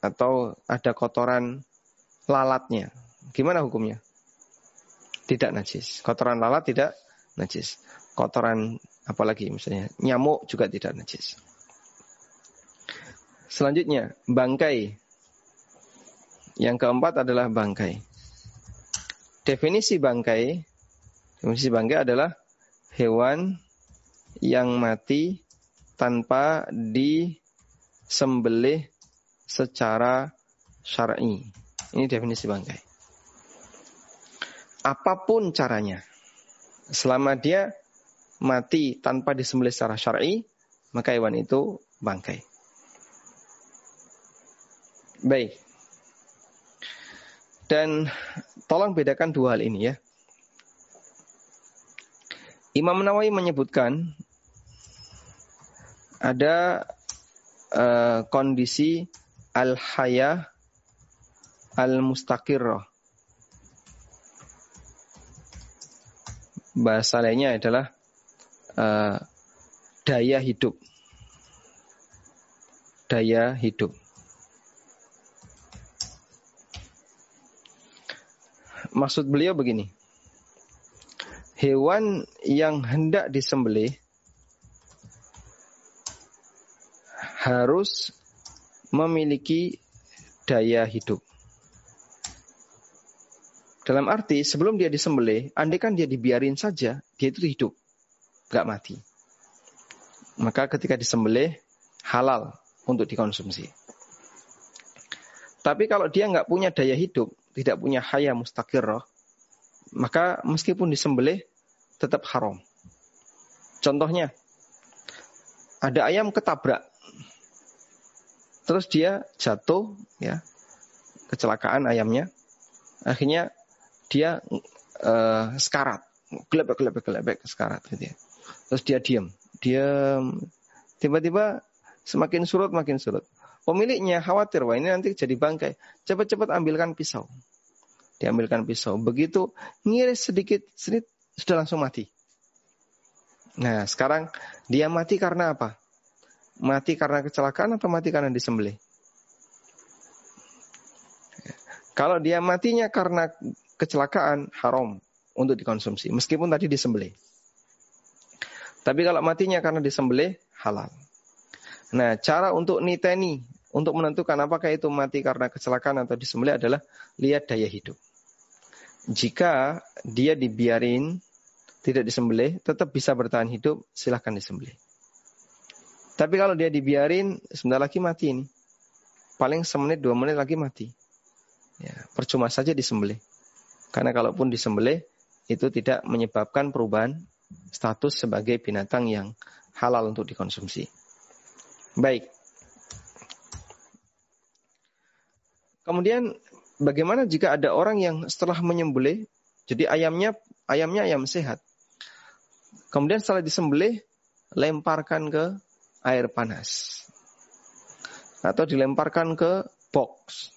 atau ada kotoran lalatnya. Gimana hukumnya? tidak najis. Kotoran lalat tidak najis. Kotoran apalagi misalnya nyamuk juga tidak najis. Selanjutnya, bangkai. Yang keempat adalah bangkai. Definisi bangkai, definisi bangkai adalah hewan yang mati tanpa disembelih secara syar'i. Ini definisi bangkai apa pun caranya. Selama dia mati tanpa disembelih secara syar'i, maka hewan itu bangkai. Baik. Dan tolong bedakan dua hal ini ya. Imam Nawawi menyebutkan ada uh, kondisi al-haya al-mustaqirrah bahasa lainnya adalah uh, daya hidup. Daya hidup. Maksud beliau begini. Hewan yang hendak disembelih harus memiliki daya hidup. Dalam arti sebelum dia disembelih, andai kan dia dibiarin saja, dia itu hidup, nggak mati. Maka ketika disembelih halal untuk dikonsumsi. Tapi kalau dia nggak punya daya hidup, tidak punya haya mustaqirrah, maka meskipun disembelih tetap haram. Contohnya, ada ayam ketabrak, terus dia jatuh, ya, kecelakaan ayamnya, akhirnya dia uh, sekarat, gelebek gelebek gelebek sekarat gitu ya. Terus dia diam, diam. Tiba-tiba semakin surut makin surut. Pemiliknya khawatir, wah ini nanti jadi bangkai. Cepat-cepat ambilkan pisau. Diambilkan pisau. Begitu ngiris sedikit, sedikit sudah langsung mati. Nah, sekarang dia mati karena apa? Mati karena kecelakaan atau mati karena disembelih? Kalau dia matinya karena kecelakaan haram untuk dikonsumsi meskipun tadi disembelih. Tapi kalau matinya karena disembelih halal. Nah, cara untuk niteni, untuk menentukan apakah itu mati karena kecelakaan atau disembelih adalah lihat daya hidup. Jika dia dibiarin, tidak disembelih, tetap bisa bertahan hidup, silahkan disembelih. Tapi kalau dia dibiarin, sebentar lagi mati ini. Paling semenit, dua menit lagi mati. Ya, percuma saja disembelih. Karena kalaupun disembelih, itu tidak menyebabkan perubahan status sebagai binatang yang halal untuk dikonsumsi. Baik. Kemudian bagaimana jika ada orang yang setelah menyembelih, jadi ayamnya ayamnya ayam sehat. Kemudian setelah disembelih, lemparkan ke air panas. Atau dilemparkan ke box,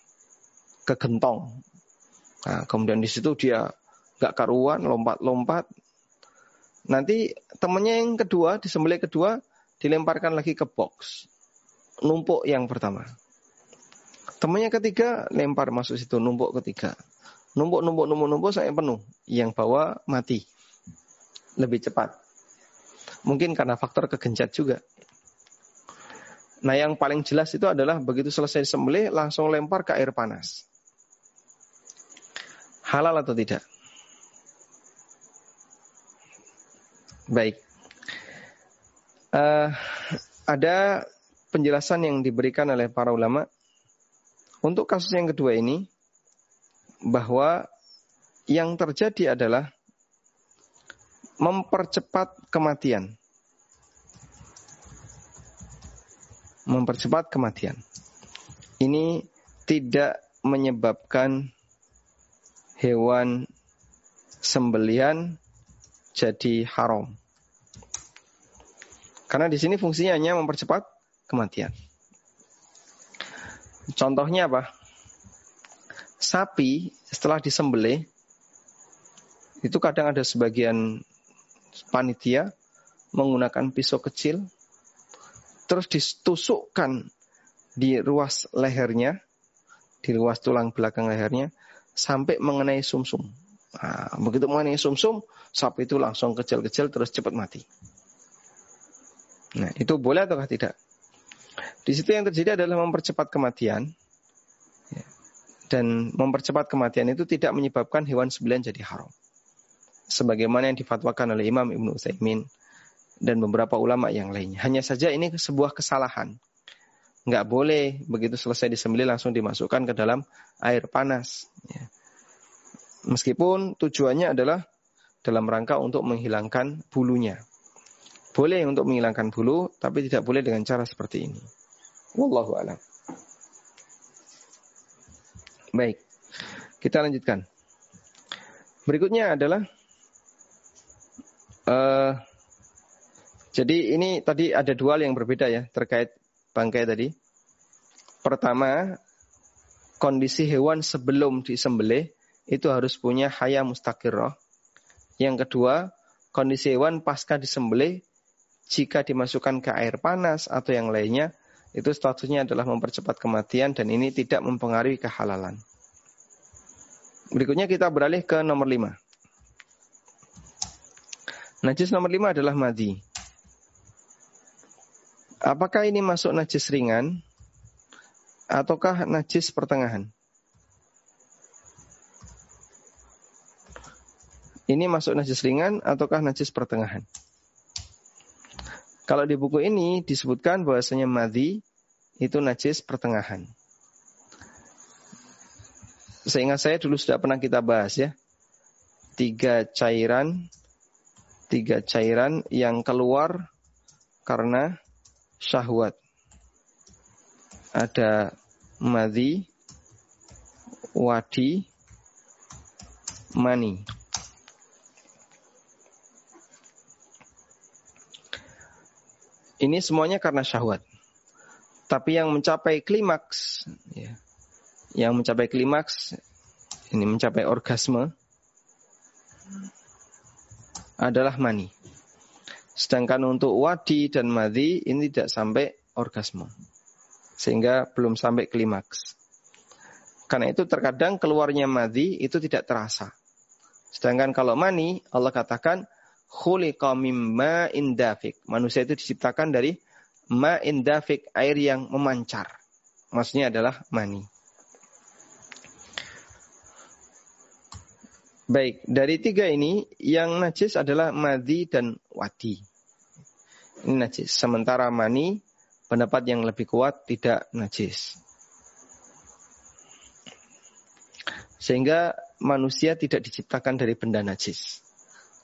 ke gentong. Nah, kemudian di situ dia gak karuan, lompat-lompat. Nanti temennya yang kedua, disembelih kedua, dilemparkan lagi ke box. Numpuk yang pertama. Temannya ketiga lempar masuk situ numpuk ketiga. Numpuk numpuk numpuk numpuk saya penuh. Yang bawa mati. Lebih cepat. Mungkin karena faktor kegencat juga. Nah yang paling jelas itu adalah begitu selesai sembelih langsung lempar ke air panas. Halal atau tidak? Baik uh, ada penjelasan yang diberikan oleh para ulama untuk kasus yang kedua ini bahwa yang terjadi adalah mempercepat kematian. Mempercepat kematian. Ini tidak menyebabkan hewan sembelian jadi haram. Karena di sini fungsinya hanya mempercepat kematian. Contohnya apa? Sapi setelah disembelih itu kadang ada sebagian panitia menggunakan pisau kecil terus ditusukkan di ruas lehernya, di ruas tulang belakang lehernya sampai mengenai sumsum. -sum. Nah, begitu mengenai sumsum, -sum, sapi itu langsung kecil-kecil terus cepat mati. Nah, itu boleh ataukah tidak? Di situ yang terjadi adalah mempercepat kematian. Ya. Dan mempercepat kematian itu tidak menyebabkan hewan sembelian jadi haram. Sebagaimana yang difatwakan oleh Imam Ibnu Utsaimin dan beberapa ulama yang lainnya. Hanya saja ini sebuah kesalahan. Nggak boleh begitu selesai disembelih langsung dimasukkan ke dalam air panas. Ya. Meskipun tujuannya adalah dalam rangka untuk menghilangkan bulunya. Boleh untuk menghilangkan bulu, tapi tidak boleh dengan cara seperti ini. Wallahu a'lam. Baik, kita lanjutkan. Berikutnya adalah uh, jadi ini tadi ada dua hal yang berbeda ya terkait bangkai tadi. Pertama, kondisi hewan sebelum disembelih itu harus punya haya mustaqirrah. Yang kedua, kondisi hewan pasca disembelih jika dimasukkan ke air panas atau yang lainnya, itu statusnya adalah mempercepat kematian dan ini tidak mempengaruhi kehalalan. Berikutnya kita beralih ke nomor 5. Najis nomor 5 adalah madi. Apakah ini masuk najis ringan ataukah najis pertengahan? Ini masuk najis ringan ataukah najis pertengahan? Kalau di buku ini disebutkan bahwasanya madhi itu najis pertengahan. Seingat saya dulu sudah pernah kita bahas ya. Tiga cairan, tiga cairan yang keluar karena syahwat. Ada madhi, wadi, mani. Ini semuanya karena syahwat. Tapi yang mencapai klimaks, ya, yang mencapai klimaks, ini mencapai orgasme, adalah mani. Sedangkan untuk wadi dan madhi ini tidak sampai orgasme. Sehingga belum sampai klimaks. Karena itu terkadang keluarnya madhi itu tidak terasa. Sedangkan kalau mani, Allah katakan, khuliqa mimma indafik. Manusia itu diciptakan dari ma'in dafik, air yang memancar. Maksudnya adalah mani. Baik, dari tiga ini yang najis adalah madi dan wadi. Ini najis. Sementara mani, pendapat yang lebih kuat tidak najis. Sehingga manusia tidak diciptakan dari benda najis.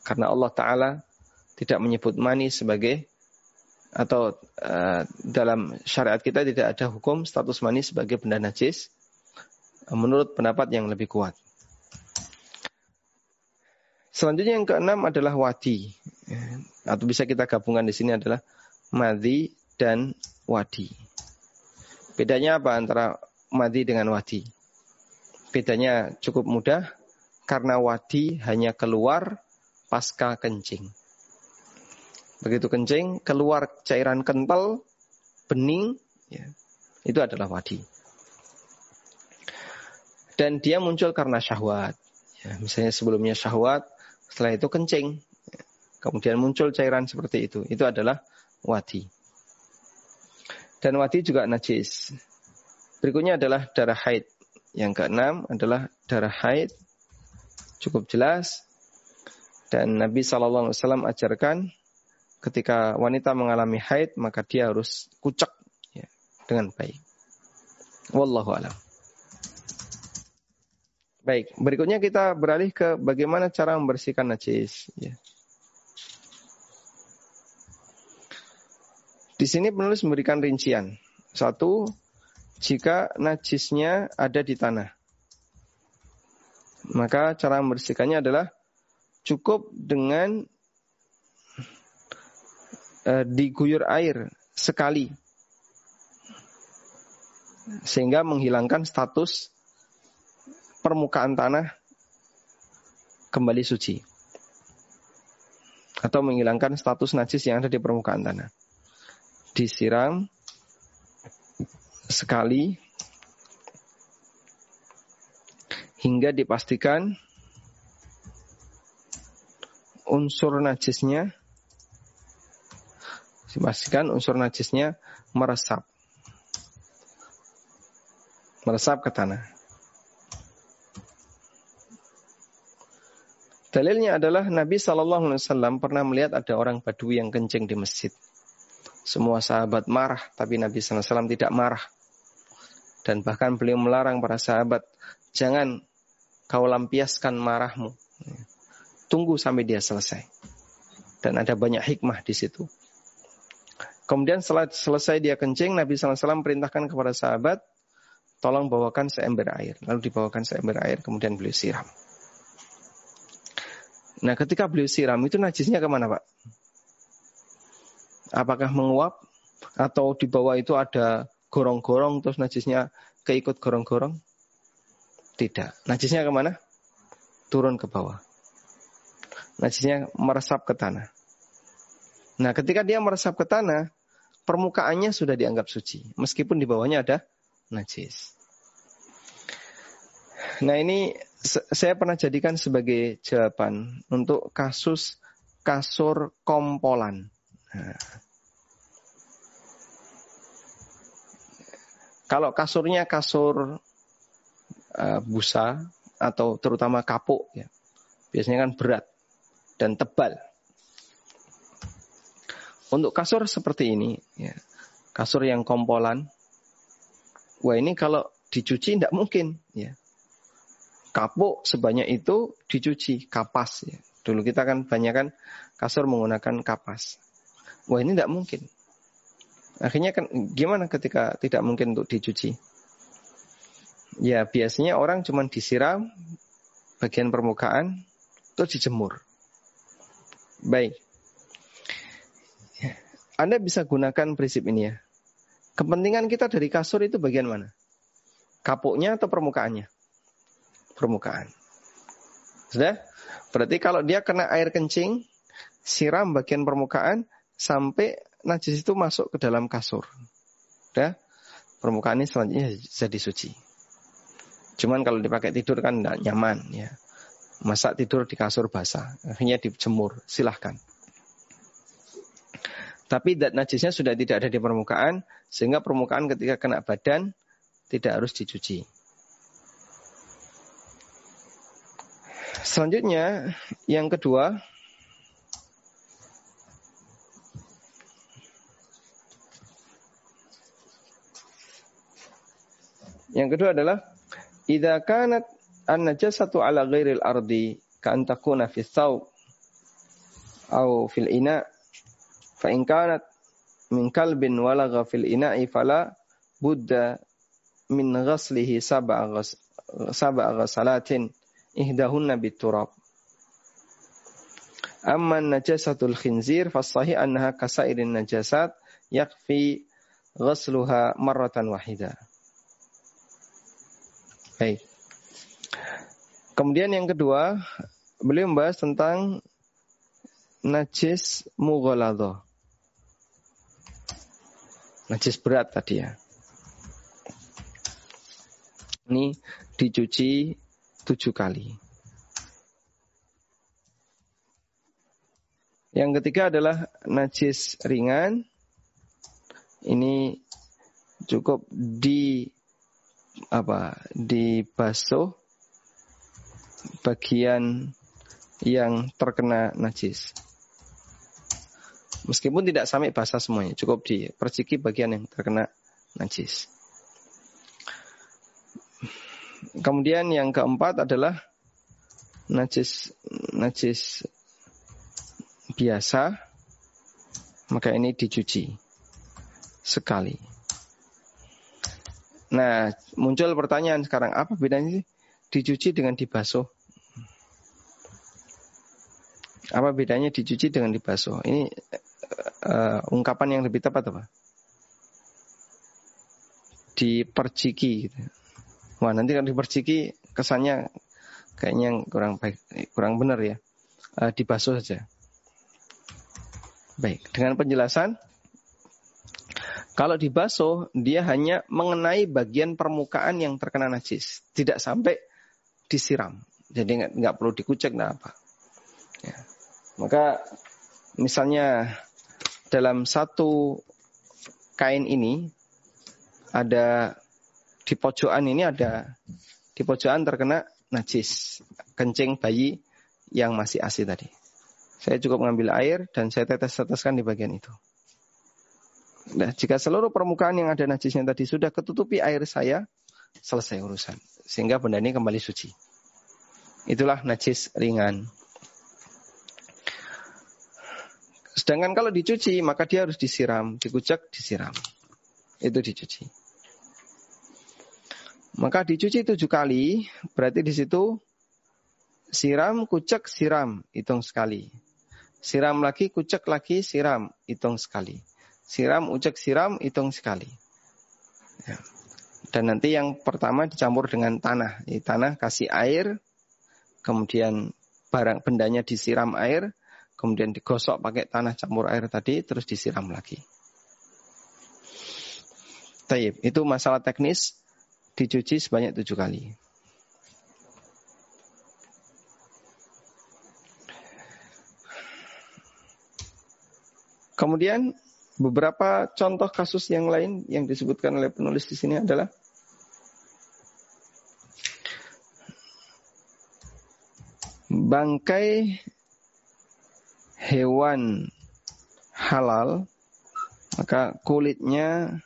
Karena Allah Ta'ala tidak menyebut mani sebagai atau uh, dalam syariat kita tidak ada hukum status mani sebagai benda najis menurut pendapat yang lebih kuat. Selanjutnya yang keenam adalah wadi. Atau bisa kita gabungkan di sini adalah madhi dan wadi. Bedanya apa antara madhi dengan wadi? Bedanya cukup mudah karena wadi hanya keluar pasca kencing. Begitu kencing, keluar cairan kental, bening, ya, itu adalah wadi. Dan dia muncul karena syahwat. Ya, misalnya sebelumnya syahwat, setelah itu kencing. Kemudian muncul cairan seperti itu. Itu adalah wadi. Dan wadi juga najis. Berikutnya adalah darah haid. Yang keenam adalah darah haid. Cukup jelas. Dan Nabi SAW ajarkan ketika wanita mengalami haid maka dia harus kucek ya, dengan baik. Wallahu alam. Baik, berikutnya kita beralih ke bagaimana cara membersihkan najis. Ya. Di sini penulis memberikan rincian. Satu, jika najisnya ada di tanah. Maka cara membersihkannya adalah cukup dengan uh, diguyur air sekali. Sehingga menghilangkan status permukaan tanah kembali suci. Atau menghilangkan status najis yang ada di permukaan tanah. Disiram sekali hingga dipastikan unsur najisnya dipastikan unsur najisnya meresap meresap ke tanah Dalilnya adalah Nabi Shallallahu Alaihi Wasallam pernah melihat ada orang Badui yang kencing di masjid. Semua sahabat marah, tapi Nabi Wasallam tidak marah. Dan bahkan beliau melarang para sahabat, jangan kau lampiaskan marahmu. Tunggu sampai dia selesai. Dan ada banyak hikmah di situ. Kemudian setelah selesai dia kencing, Nabi Wasallam perintahkan kepada sahabat, tolong bawakan seember air. Lalu dibawakan seember air, kemudian beliau siram. Nah ketika beliau siram itu najisnya ke mana Pak? Apakah menguap? Atau di bawah itu ada gorong-gorong terus najisnya keikut gorong-gorong? Tidak. Najisnya ke mana? Turun ke bawah. Najisnya meresap ke tanah. Nah ketika dia meresap ke tanah, permukaannya sudah dianggap suci. Meskipun di bawahnya ada najis. Nah ini saya pernah jadikan sebagai jawaban untuk kasus kasur kompolan. Nah. Kalau kasurnya kasur uh, busa atau terutama kapuk ya, biasanya kan berat dan tebal. Untuk kasur seperti ini, ya, kasur yang kompolan, wah ini kalau dicuci tidak mungkin, ya kapuk sebanyak itu dicuci kapas ya. Dulu kita kan banyak kan kasur menggunakan kapas. Wah ini tidak mungkin. Akhirnya kan gimana ketika tidak mungkin untuk dicuci? Ya biasanya orang cuma disiram bagian permukaan terus dijemur. Baik. Anda bisa gunakan prinsip ini ya. Kepentingan kita dari kasur itu bagian mana? Kapuknya atau permukaannya? Permukaan. Sudah? Berarti kalau dia kena air kencing, siram bagian permukaan sampai najis itu masuk ke dalam kasur. Sudah? Permukaan ini selanjutnya jadi suci. Cuman kalau dipakai tidur kan tidak nyaman ya. Masa tidur di kasur basah, akhirnya dijemur, silahkan. Tapi dat najisnya sudah tidak ada di permukaan, sehingga permukaan ketika kena badan tidak harus dicuci. Selanjutnya, yang kedua, yang kedua adalah idza kanat an-najasatu ala ghairil ardi ka an takuna fi thawb aw fil ina fa in kanat min kalbin walagha fil ina'i fala budda min ghaslihi sab'a ghas sab'a ghasalatin ihdahunna biturab amma najasatul khinzir fasahih annaha kasairin najasat yakfi ghasluha marratan wahida Baik. Kemudian yang kedua, beliau membahas tentang najis mughaladzah. Najis berat tadi ya. Ini dicuci tujuh kali. Yang ketiga adalah najis ringan. Ini cukup di apa dibasuh bagian yang terkena najis. Meskipun tidak sampai basah semuanya, cukup diperciki bagian yang terkena najis. Kemudian yang keempat adalah najis najis biasa, maka ini dicuci sekali. Nah, muncul pertanyaan sekarang, apa bedanya sih dicuci dengan dibasuh? Apa bedanya dicuci dengan dibasuh? Ini uh, ungkapan yang lebih tepat apa? Diperciki gitu. Wah, nanti kalau diperciki kesannya kayaknya kurang baik, kurang benar ya. Uh, dibasuh saja. Baik, dengan penjelasan kalau dibasuh, dia hanya mengenai bagian permukaan yang terkena najis, tidak sampai disiram. Jadi nggak perlu dikucek, nggak apa. Ya. Maka misalnya dalam satu kain ini ada di pojokan ini ada di pojokan terkena najis kencing bayi yang masih asli tadi. Saya cukup mengambil air dan saya tetes-teteskan di bagian itu. Nah, jika seluruh permukaan yang ada najisnya tadi sudah ketutupi air saya, selesai urusan. Sehingga benda ini kembali suci. Itulah najis ringan. Sedangkan kalau dicuci, maka dia harus disiram, dikucek, disiram. Itu dicuci. Maka dicuci tujuh kali, berarti di situ siram, kucek, siram, hitung sekali. Siram lagi, kucek lagi, siram, hitung sekali. Siram, ucek, siram, hitung sekali. Ya. Dan nanti yang pertama dicampur dengan tanah. Di tanah kasih air, kemudian barang bendanya disiram air, kemudian digosok pakai tanah campur air tadi, terus disiram lagi. Taib, itu masalah teknis dicuci sebanyak tujuh kali. Kemudian beberapa contoh kasus yang lain yang disebutkan oleh penulis di sini adalah bangkai hewan halal, maka kulitnya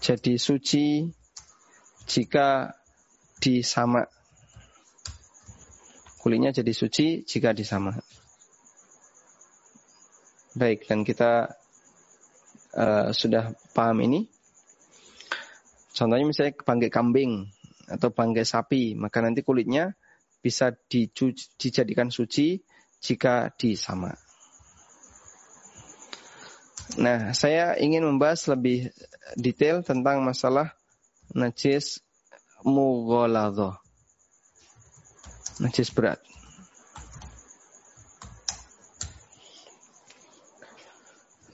jadi suci jika disama. Kulitnya jadi suci jika disama. Baik, dan kita uh, sudah paham ini. Contohnya misalnya bangkai kambing atau bangkai sapi, maka nanti kulitnya bisa dijadikan suci jika disama. Nah, saya ingin membahas lebih detail tentang masalah najis mughaladhah. Najis berat.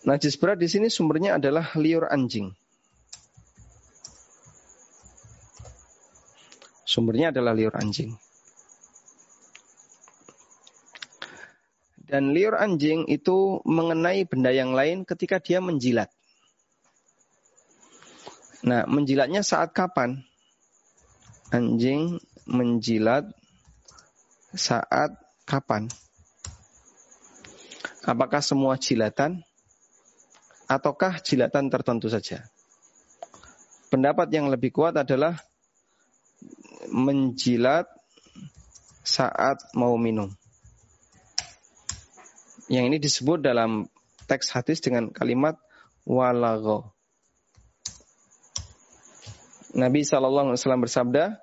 Najis berat di sini sumbernya adalah liur anjing. Sumbernya adalah liur anjing. Dan liur anjing itu mengenai benda yang lain ketika dia menjilat. Nah, menjilatnya saat kapan? Anjing menjilat saat kapan? Apakah semua jilatan ataukah jilatan tertentu saja? Pendapat yang lebih kuat adalah menjilat saat mau minum. Yang ini disebut dalam teks hadis dengan kalimat walago. Nabi SAW bersabda,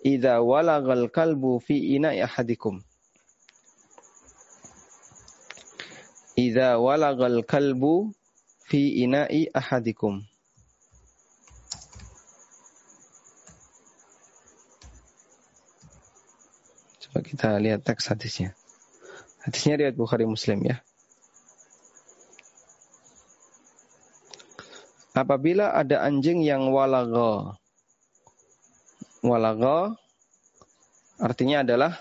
"Idza walagal kalbu fi ina ahadikum." Idza walagal kalbu fi ina'i ahadikum. Coba kita lihat teks hadisnya. Hadisnya riwayat Bukhari Muslim ya. Apabila ada anjing yang walaga. Walaga artinya adalah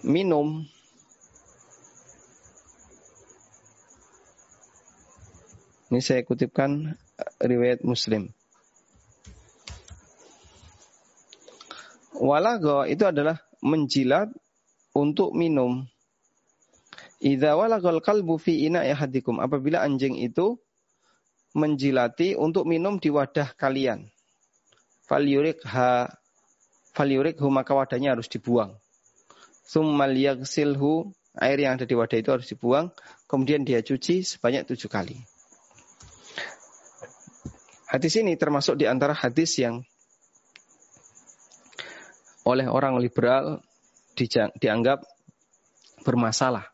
minum Ini saya kutipkan eh, riwayat Muslim. Walago itu adalah menjilat untuk minum. Idza walagal kalbu fi ina ahadikum. Apabila anjing itu menjilati untuk minum di wadah kalian. Falyurik ha falyurik hu maka wadahnya harus dibuang. Summal yagsilhu air yang ada di wadah itu harus dibuang. Kemudian dia cuci sebanyak tujuh kali. Hadis ini termasuk di antara hadis yang oleh orang liberal dianggap bermasalah.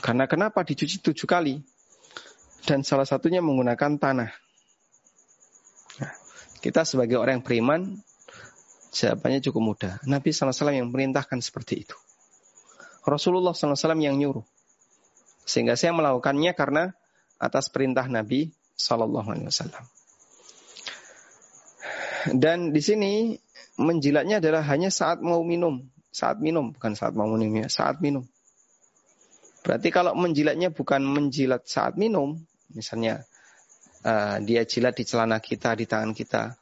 Karena kenapa dicuci tujuh kali? Dan salah satunya menggunakan tanah. Kita sebagai orang yang beriman, jawabannya cukup mudah. Nabi SAW yang merintahkan seperti itu. Rasulullah SAW yang nyuruh. Sehingga saya melakukannya karena atas perintah Nabi Wasallam. Dan di sini menjilatnya adalah hanya saat mau minum, saat minum bukan saat mau minum ya, saat minum. Berarti kalau menjilatnya bukan menjilat saat minum, misalnya uh, dia jilat di celana kita, di tangan kita,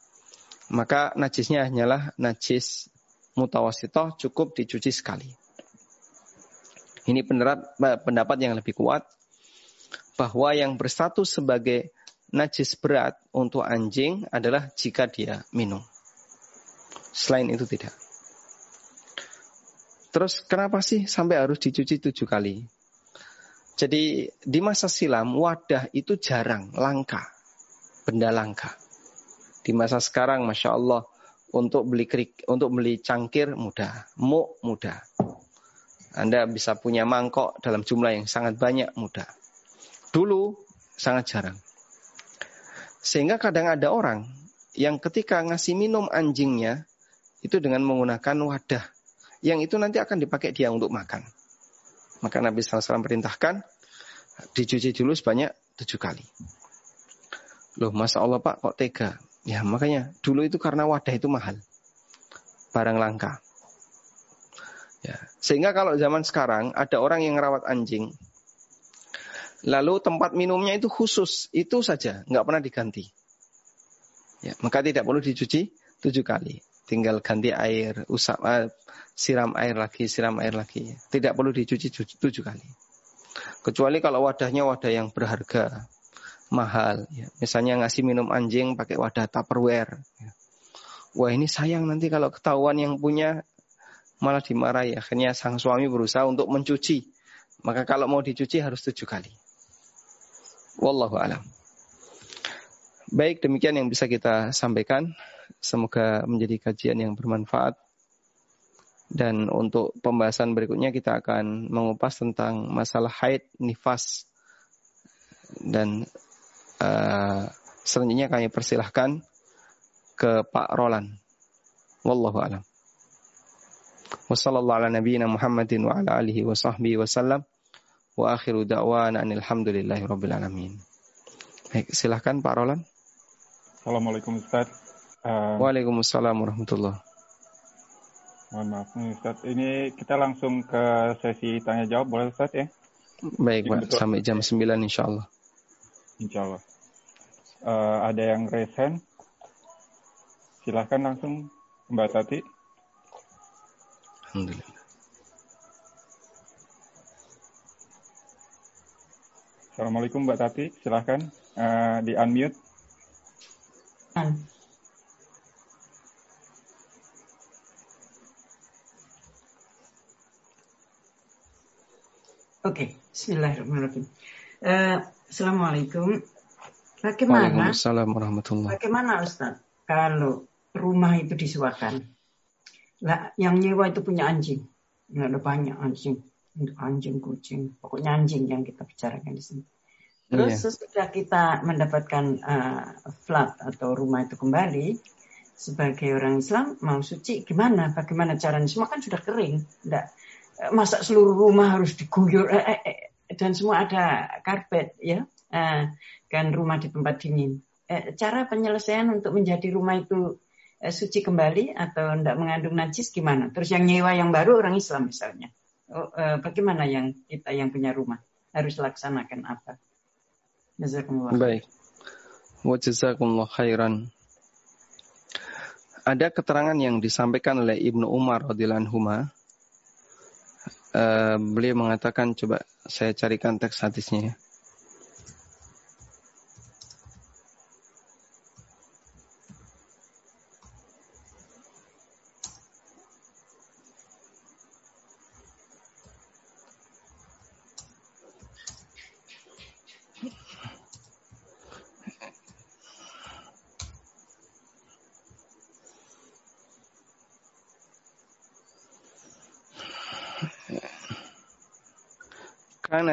maka najisnya hanyalah najis mutawasitoh cukup dicuci sekali. Ini pendapat yang lebih kuat bahwa yang berstatus sebagai najis berat untuk anjing adalah jika dia minum. Selain itu tidak. Terus kenapa sih sampai harus dicuci tujuh kali? Jadi di masa silam wadah itu jarang, langka. Benda langka. Di masa sekarang Masya Allah untuk beli krik, untuk beli cangkir mudah, muk mudah. Anda bisa punya mangkok dalam jumlah yang sangat banyak mudah. Dulu sangat jarang. Sehingga kadang ada orang yang ketika ngasih minum anjingnya itu dengan menggunakan wadah yang itu nanti akan dipakai dia untuk makan. Maka Nabi SAW perintahkan dicuci dulu sebanyak tujuh kali. Loh, masa Allah Pak kok tega? Ya makanya dulu itu karena wadah itu mahal, barang langka. Ya, sehingga kalau zaman sekarang ada orang yang rawat anjing, Lalu tempat minumnya itu khusus, itu saja, nggak pernah diganti. Ya, maka tidak perlu dicuci tujuh kali. Tinggal ganti air, usap, uh, siram air lagi, siram air lagi. Tidak perlu dicuci tujuh kali. Kecuali kalau wadahnya wadah yang berharga, mahal. Ya. Misalnya ngasih minum anjing pakai wadah tupperware. Ya. Wah ini sayang nanti kalau ketahuan yang punya malah dimarahi. Akhirnya sang suami berusaha untuk mencuci. Maka kalau mau dicuci harus tujuh kali. Wallahu alam. Baik, demikian yang bisa kita sampaikan. Semoga menjadi kajian yang bermanfaat. Dan untuk pembahasan berikutnya kita akan mengupas tentang masalah haid, nifas, dan uh, selanjutnya kami persilahkan ke Pak Roland. Wallahu alam. Wassalamualaikum warahmatullahi wabarakatuh. wa ala alihi wa sahbihi wasallam. Wa akhiru da'wana alhamdulillahi rabbil alamin. Baik, silahkan Pak Roland. Assalamualaikum Ustaz. Uh, Waalaikumsalam warahmatullahi Mohon maaf nih Ustaz. Ini kita langsung ke sesi tanya jawab boleh Ustaz ya? Baik Pak, sampai jam 9 insya Allah. Insya Allah. Uh, ada yang raise hand? Silahkan langsung Mbak Tati. Alhamdulillah. Assalamualaikum Mbak Tati, silahkan uh, di unmute. Oke, Bismillahirrahmanirrahim. Uh, Assalamualaikum. Bagaimana? Waalaikumsalam warahmatullahi Bagaimana Ustaz kalau rumah itu disuakan? Lah, yang nyewa itu punya anjing. Ya, ada banyak anjing. Anjing, kucing. Pokoknya anjing yang kita bicarakan di sini. Terus yeah. sesudah kita mendapatkan uh, flat atau rumah itu kembali, sebagai orang Islam mau suci gimana? Bagaimana caranya? Semua kan sudah kering. Enggak masa seluruh rumah harus diguyur eh, eh, eh, dan semua ada karpet ya eh, kan rumah di tempat dingin. Eh, cara penyelesaian untuk menjadi rumah itu eh, suci kembali atau tidak mengandung najis gimana? Terus yang nyewa yang baru orang Islam misalnya, oh, eh, bagaimana yang kita yang punya rumah harus laksanakan apa? Baik. Wa jazakumullah khairan. Ada keterangan yang disampaikan oleh Ibnu Umar radhiyallahu uh, beliau mengatakan coba saya carikan teks hadisnya ya.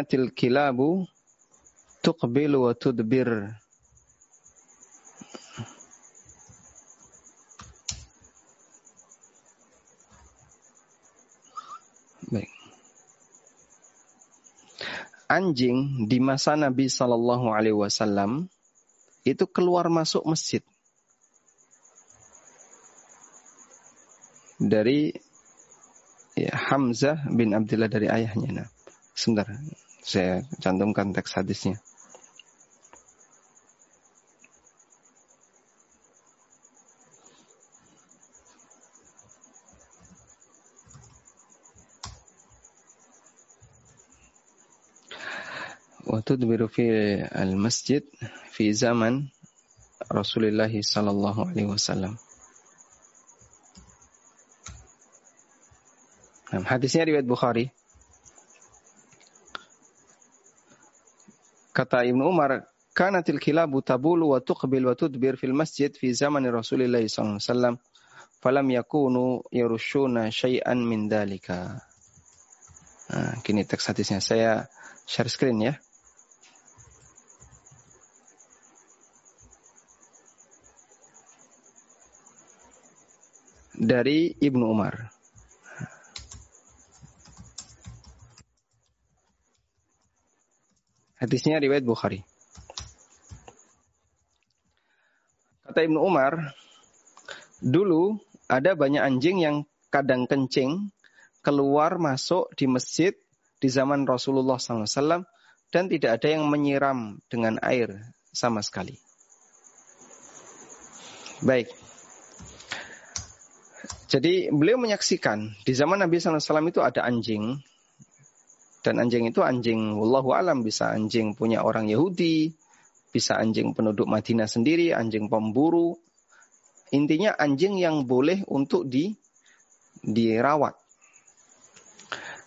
Kanatil kilabu tuqbil wa tudbir. Baik. Anjing di masa Nabi Shallallahu Alaihi Wasallam itu keluar masuk masjid dari ya, Hamzah bin Abdullah dari ayahnya. Nah. Sebentar, saya cantumkan teks hadisnya. وتدبر في المسجد في زمن رسول الله صلى الله عليه وسلم Nah, hadisnya riwayat Bukhari. Kata Ibnu Umar, kanatil kilabu tabulu wa tuqbil wa tudbir fil masjid fi zaman Rasulullah wasallam falam yakunu yarushuna syai'an min dalika. Nah, kini teks hadisnya saya share screen ya. Dari Ibnu Umar. Hadisnya riwayat Bukhari. Kata Ibnu Umar, dulu ada banyak anjing yang kadang kencing keluar masuk di masjid di zaman Rasulullah SAW dan tidak ada yang menyiram dengan air sama sekali. Baik. Jadi beliau menyaksikan di zaman Nabi SAW itu ada anjing dan anjing itu anjing wallahu alam bisa anjing punya orang Yahudi, bisa anjing penduduk Madinah sendiri, anjing pemburu. Intinya anjing yang boleh untuk di dirawat.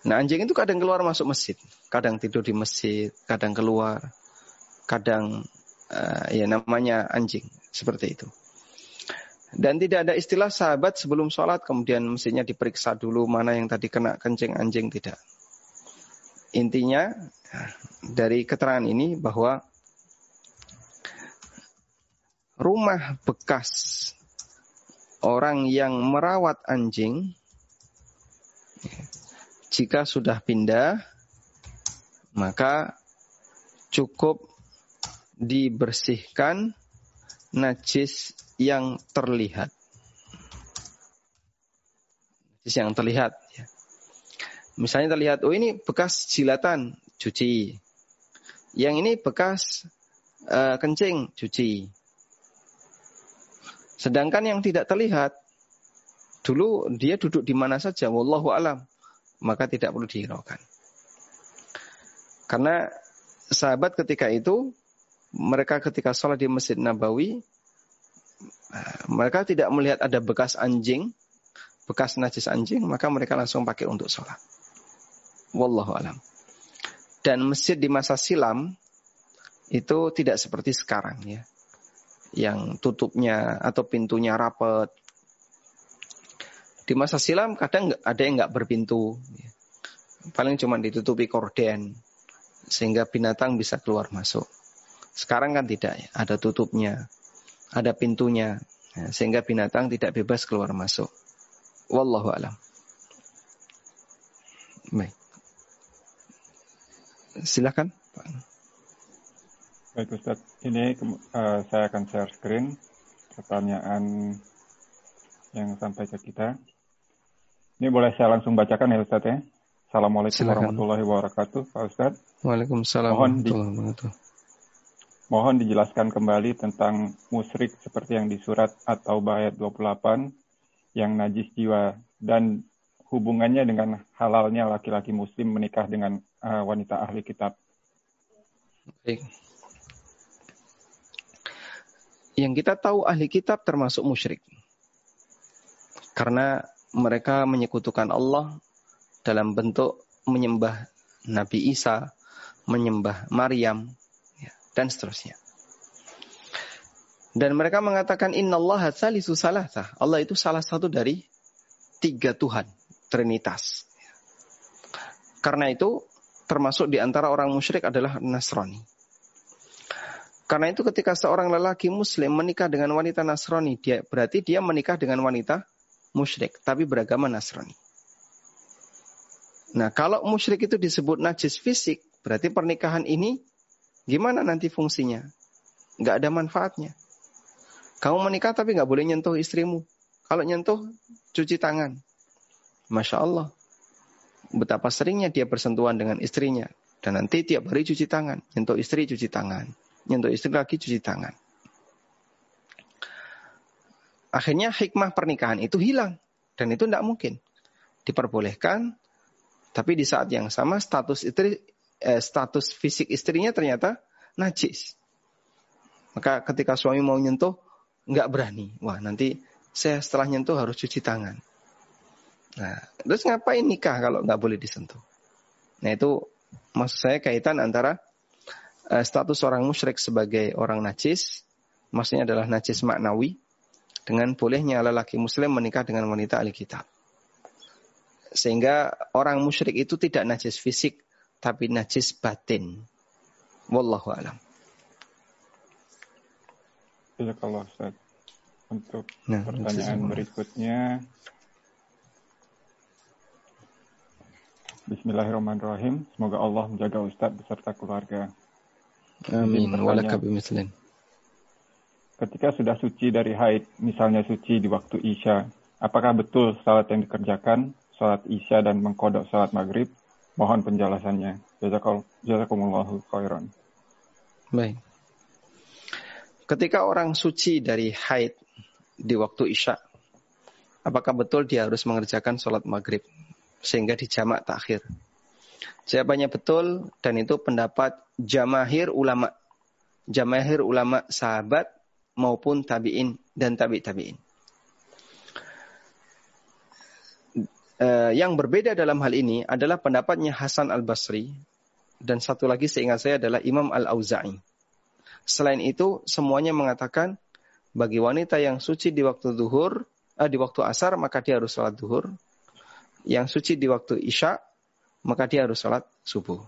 Nah, anjing itu kadang keluar masuk masjid, kadang tidur di masjid, kadang keluar, kadang uh, ya namanya anjing seperti itu. Dan tidak ada istilah sahabat sebelum sholat kemudian mesinnya diperiksa dulu mana yang tadi kena kencing anjing tidak. Intinya dari keterangan ini bahwa rumah bekas orang yang merawat anjing jika sudah pindah maka cukup dibersihkan najis yang terlihat. najis yang terlihat. Ya. Misalnya terlihat, oh ini bekas jilatan, cuci. Yang ini bekas uh, kencing, cuci. Sedangkan yang tidak terlihat, dulu dia duduk di mana saja, wallahu alam, maka tidak perlu dihiraukan. Karena sahabat ketika itu, mereka ketika sholat di Masjid Nabawi, eh, mereka tidak melihat ada bekas anjing, bekas najis anjing, maka mereka langsung pakai untuk sholat. Wallahu alam. Dan masjid di masa silam itu tidak seperti sekarang ya. Yang tutupnya atau pintunya rapat. Di masa silam kadang ada yang nggak berpintu. Ya. Paling cuma ditutupi korden sehingga binatang bisa keluar masuk. Sekarang kan tidak ya, ada tutupnya, ada pintunya ya, sehingga binatang tidak bebas keluar masuk. Wallahu alam. Baik. Silakan. Baik Ustaz, ini uh, saya akan share screen pertanyaan yang sampai ke kita. Ini boleh saya langsung bacakan ya Ustaz ya. Assalamualaikum Silakan. warahmatullahi wabarakatuh Pak Ustaz. Waalaikumsalam mohon di, Mohon dijelaskan kembali tentang musyrik seperti yang di surat atau ayat 28 yang najis jiwa dan hubungannya dengan halalnya laki-laki muslim menikah dengan uh, wanita ahli kitab. Baik. Yang kita tahu ahli kitab termasuk musyrik. Karena mereka menyekutukan Allah dalam bentuk menyembah Nabi Isa, menyembah Maryam, ya, dan seterusnya. Dan mereka mengatakan Inna Allah salisu salasa. Allah itu salah satu dari tiga Tuhan. Trinitas. Karena itu termasuk di antara orang musyrik adalah Nasrani. Karena itu ketika seorang lelaki muslim menikah dengan wanita Nasrani, dia berarti dia menikah dengan wanita musyrik, tapi beragama Nasrani. Nah, kalau musyrik itu disebut najis fisik, berarti pernikahan ini gimana nanti fungsinya? Gak ada manfaatnya. Kamu menikah tapi gak boleh nyentuh istrimu. Kalau nyentuh, cuci tangan. Masya Allah. Betapa seringnya dia bersentuhan dengan istrinya. Dan nanti tiap hari cuci tangan. Nyentuh istri, cuci tangan. Nyentuh istri lagi, cuci tangan. Akhirnya hikmah pernikahan itu hilang. Dan itu tidak mungkin. Diperbolehkan, tapi di saat yang sama status istri, eh, status fisik istrinya ternyata najis. Maka ketika suami mau nyentuh, nggak berani. Wah nanti saya setelah nyentuh harus cuci tangan. Nah, terus ngapain nikah kalau nggak boleh disentuh? Nah itu maksud saya kaitan antara uh, status orang musyrik sebagai orang najis, maksudnya adalah najis maknawi, dengan bolehnya lelaki muslim menikah dengan wanita ahli kitab. Sehingga orang musyrik itu tidak najis fisik, tapi najis batin. Wallahu alam. Kalau Ustaz. Untuk nah, pertanyaan berikutnya Bismillahirrahmanirrahim. Semoga Allah menjaga Ustadz beserta keluarga. Amin. Ketika sudah suci dari haid, misalnya suci di waktu Isya, apakah betul salat yang dikerjakan, salat Isya dan mengkodok salat maghrib? Mohon penjelasannya. Jazakumullahu khairan. Baik. Ketika orang suci dari haid di waktu Isya, apakah betul dia harus mengerjakan sholat maghrib? Sehingga dijamak takhir. Jawabannya betul dan itu pendapat jamahir ulama. Jamahir ulama sahabat maupun tabi'in dan tabi' tabi'in. Uh, yang berbeda dalam hal ini adalah pendapatnya Hasan al-Basri dan satu lagi seingat saya adalah Imam al-Auza'i. Selain itu semuanya mengatakan bagi wanita yang suci di waktu zuhur, uh, di waktu asar maka dia harus sholat zuhur yang suci di waktu Isya, maka dia harus sholat subuh.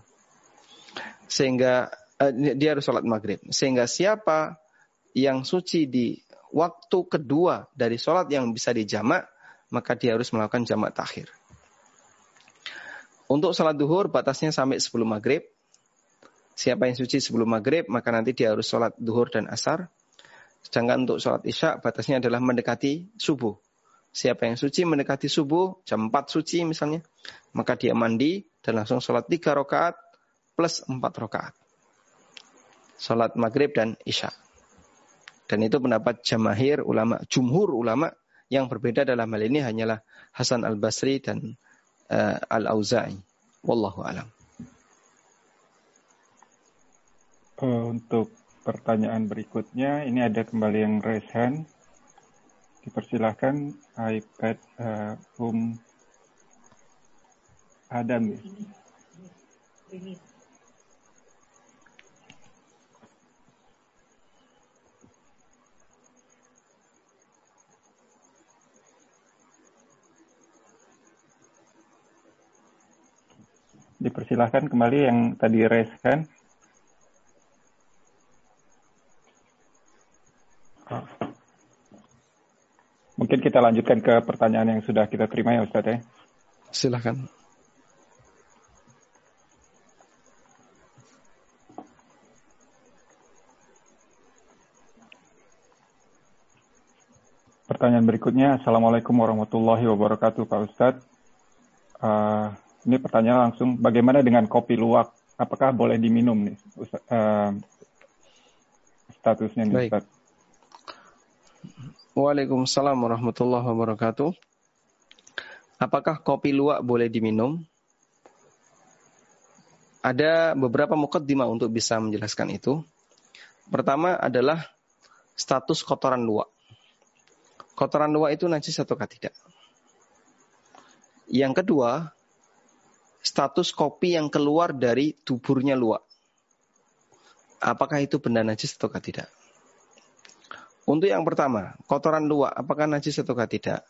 Sehingga eh, dia harus sholat maghrib. Sehingga siapa yang suci di waktu kedua dari sholat yang bisa dijamak, maka dia harus melakukan jamak takhir. Untuk sholat duhur batasnya sampai sebelum maghrib. Siapa yang suci sebelum maghrib, maka nanti dia harus sholat duhur dan asar. Sedangkan untuk sholat isya batasnya adalah mendekati subuh. Siapa yang suci mendekati subuh, jam 4 suci misalnya, maka dia mandi dan langsung sholat 3 rakaat plus 4 rakaat. Sholat maghrib dan isya. Dan itu pendapat jamahir ulama, jumhur ulama yang berbeda dalam hal ini hanyalah Hasan al-Basri dan uh, al-Auza'i. Wallahu alam. Untuk pertanyaan berikutnya, ini ada kembali yang raise hand. Dipersilahkan iPad uh, um Adam. Dipersilahkan kembali yang tadi raise hand. Mungkin kita lanjutkan ke pertanyaan yang sudah kita terima ya Ustaz ya. Silakan. Pertanyaan berikutnya, Assalamualaikum warahmatullahi wabarakatuh Pak Ustadz. Uh, ini pertanyaan langsung, bagaimana dengan kopi luwak? Apakah boleh diminum nih Ustaz, uh, statusnya nih Baik. Waalaikumsalam warahmatullahi wabarakatuh. Apakah kopi luwak boleh diminum? Ada beberapa mukaddimah untuk bisa menjelaskan itu. Pertama adalah status kotoran luwak. Kotoran luwak itu najis atau tidak? Yang kedua, status kopi yang keluar dari tuburnya luwak. Apakah itu benda najis atau tidak? Untuk yang pertama, kotoran luwak apakah najis atau tidak?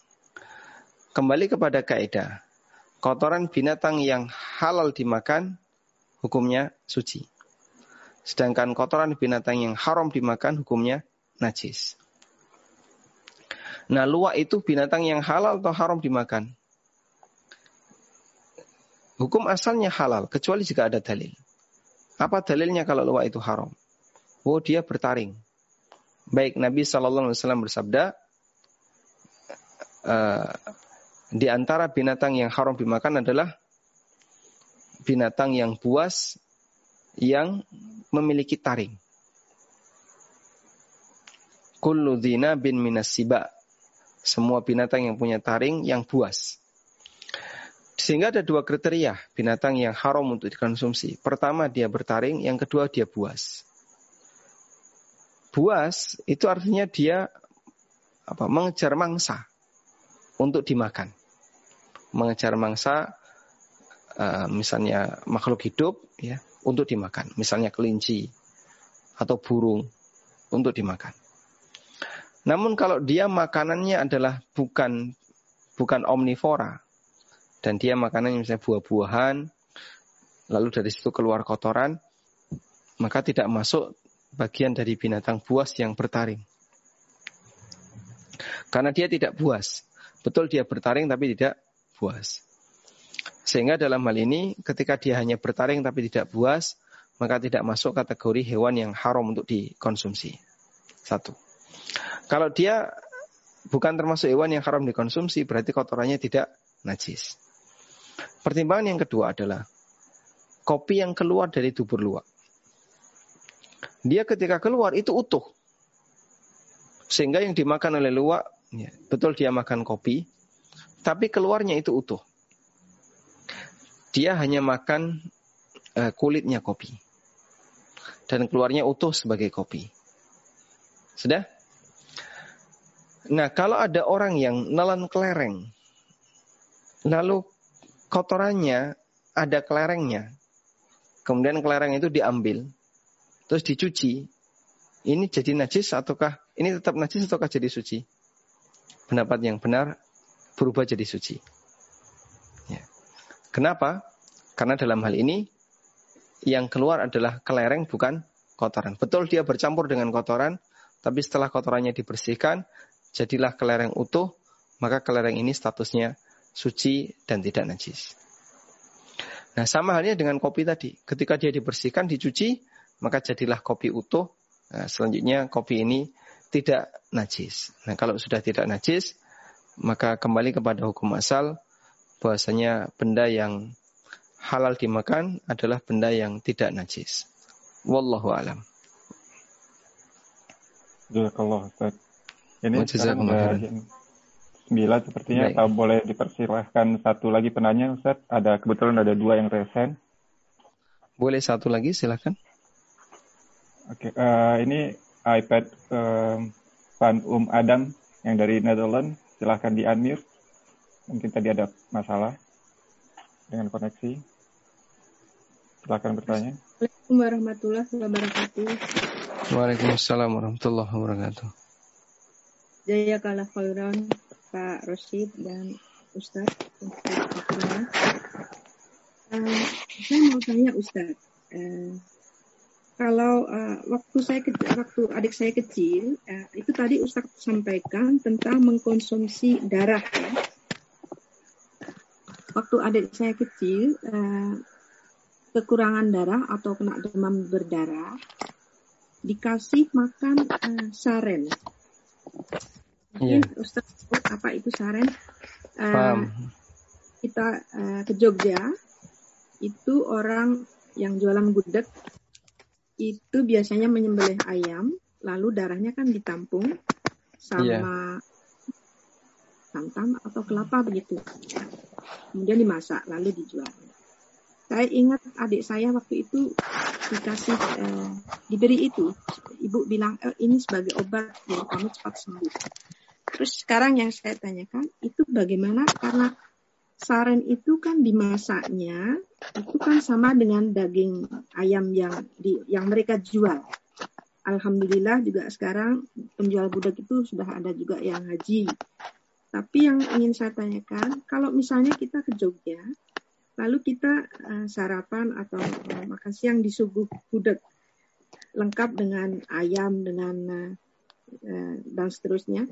Kembali kepada kaidah. Kotoran binatang yang halal dimakan hukumnya suci. Sedangkan kotoran binatang yang haram dimakan hukumnya najis. Nah, luwak itu binatang yang halal atau haram dimakan? Hukum asalnya halal, kecuali jika ada dalil. Apa dalilnya kalau luwak itu haram? Oh, dia bertaring. Baik Nabi Shallallahu Alaihi Wasallam bersabda, uh, di antara binatang yang haram dimakan adalah binatang yang buas yang memiliki taring. Kullu dina bin minas siba. Semua binatang yang punya taring yang buas. Sehingga ada dua kriteria binatang yang haram untuk dikonsumsi. Pertama dia bertaring, yang kedua dia buas buas itu artinya dia apa mengejar mangsa untuk dimakan. Mengejar mangsa uh, misalnya makhluk hidup ya untuk dimakan, misalnya kelinci atau burung untuk dimakan. Namun kalau dia makanannya adalah bukan bukan omnivora dan dia makanannya misalnya buah-buahan lalu dari situ keluar kotoran maka tidak masuk bagian dari binatang buas yang bertaring. Karena dia tidak buas. Betul dia bertaring tapi tidak buas. Sehingga dalam hal ini ketika dia hanya bertaring tapi tidak buas, maka tidak masuk kategori hewan yang haram untuk dikonsumsi. Satu. Kalau dia bukan termasuk hewan yang haram dikonsumsi, berarti kotorannya tidak najis. Pertimbangan yang kedua adalah kopi yang keluar dari dubur luwak dia ketika keluar itu utuh. Sehingga yang dimakan oleh luwak, ya, betul dia makan kopi, tapi keluarnya itu utuh. Dia hanya makan uh, kulitnya kopi. Dan keluarnya utuh sebagai kopi. Sudah? Nah, kalau ada orang yang nelan kelereng, lalu kotorannya ada kelerengnya, kemudian kelereng itu diambil, terus dicuci, ini jadi najis ataukah ini tetap najis ataukah jadi suci? Pendapat yang benar berubah jadi suci. Ya. Kenapa? Karena dalam hal ini yang keluar adalah kelereng bukan kotoran. Betul dia bercampur dengan kotoran, tapi setelah kotorannya dibersihkan, jadilah kelereng utuh, maka kelereng ini statusnya suci dan tidak najis. Nah, sama halnya dengan kopi tadi. Ketika dia dibersihkan, dicuci, maka jadilah kopi utuh. Nah, selanjutnya kopi ini tidak najis. Nah, kalau sudah tidak najis, maka kembali kepada hukum asal bahwasanya benda yang halal dimakan adalah benda yang tidak najis. Wallahu alam. Jazakallah Ustaz. Ini sekarang sembilan sepertinya Baik. boleh dipersilahkan satu lagi penanya Ustaz. Ada kebetulan ada dua yang resen. Boleh satu lagi silahkan. Oke, okay, uh, eh, ini iPad uh, Van Um Adam yang dari Netherlands. Silahkan di unmute. Mungkin tadi ada masalah dengan koneksi. Silahkan bertanya. Assalamualaikum warahmatullahi wabarakatuh. Waalaikumsalam warahmatullahi wabarakatuh. Jaya kalah khairan Pak Rosid dan Ustadz uh, saya mau tanya Ustadz uh, kalau uh, waktu saya kecil, waktu adik saya kecil uh, itu tadi Ustadz sampaikan tentang mengkonsumsi darah ya. waktu adik saya kecil uh, kekurangan darah atau kena demam berdarah dikasih makan uh, saren Mungkin yeah. Ustaz apa itu saren? Uh, kita uh, ke Jogja, itu orang yang jualan gudeg itu biasanya menyembelih ayam, lalu darahnya kan ditampung sama yeah. santan atau kelapa begitu. Kemudian dimasak, lalu dijual. Saya ingat adik saya waktu itu dikasih eh, diberi itu, ibu bilang eh, ini sebagai obat biar kamu cepat sembuh. Terus sekarang yang saya tanyakan itu bagaimana karena saren itu kan dimasaknya itu kan sama dengan daging ayam yang di yang mereka jual. Alhamdulillah juga sekarang penjual budak itu sudah ada juga yang haji. Tapi yang ingin saya tanyakan, kalau misalnya kita ke Jogja, lalu kita uh, sarapan atau uh, makan siang disuguh budak lengkap dengan ayam dengan uh, dan seterusnya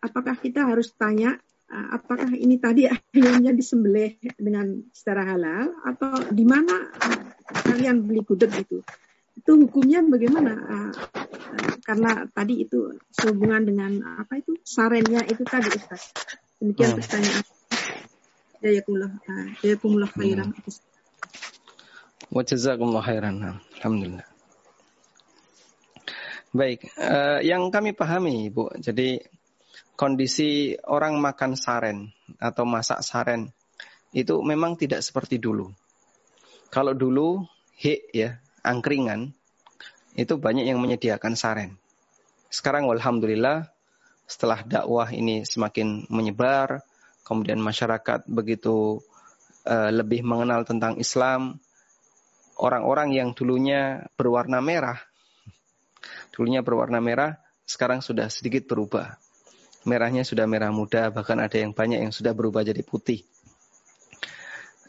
apakah kita harus tanya apakah ini tadi ayamnya disembelih dengan secara halal atau di mana uh, kalian beli gudeg itu? Itu hukumnya bagaimana? Uh, karena tadi itu sehubungan dengan apa itu sarennya itu tadi Ustaz. Demikian hmm. pertanyaan. Jazakumullah uh, jazakumullah khairan. Hmm. Wa jazakumullah khairan. Alhamdulillah. Baik, uh, yang kami pahami, Bu. Jadi kondisi orang makan saren atau masak saren itu memang tidak seperti dulu. Kalau dulu hik ya, angkringan itu banyak yang menyediakan saren. Sekarang alhamdulillah setelah dakwah ini semakin menyebar, kemudian masyarakat begitu uh, lebih mengenal tentang Islam, orang-orang yang dulunya berwarna merah, dulunya berwarna merah, sekarang sudah sedikit berubah merahnya sudah merah muda, bahkan ada yang banyak yang sudah berubah jadi putih.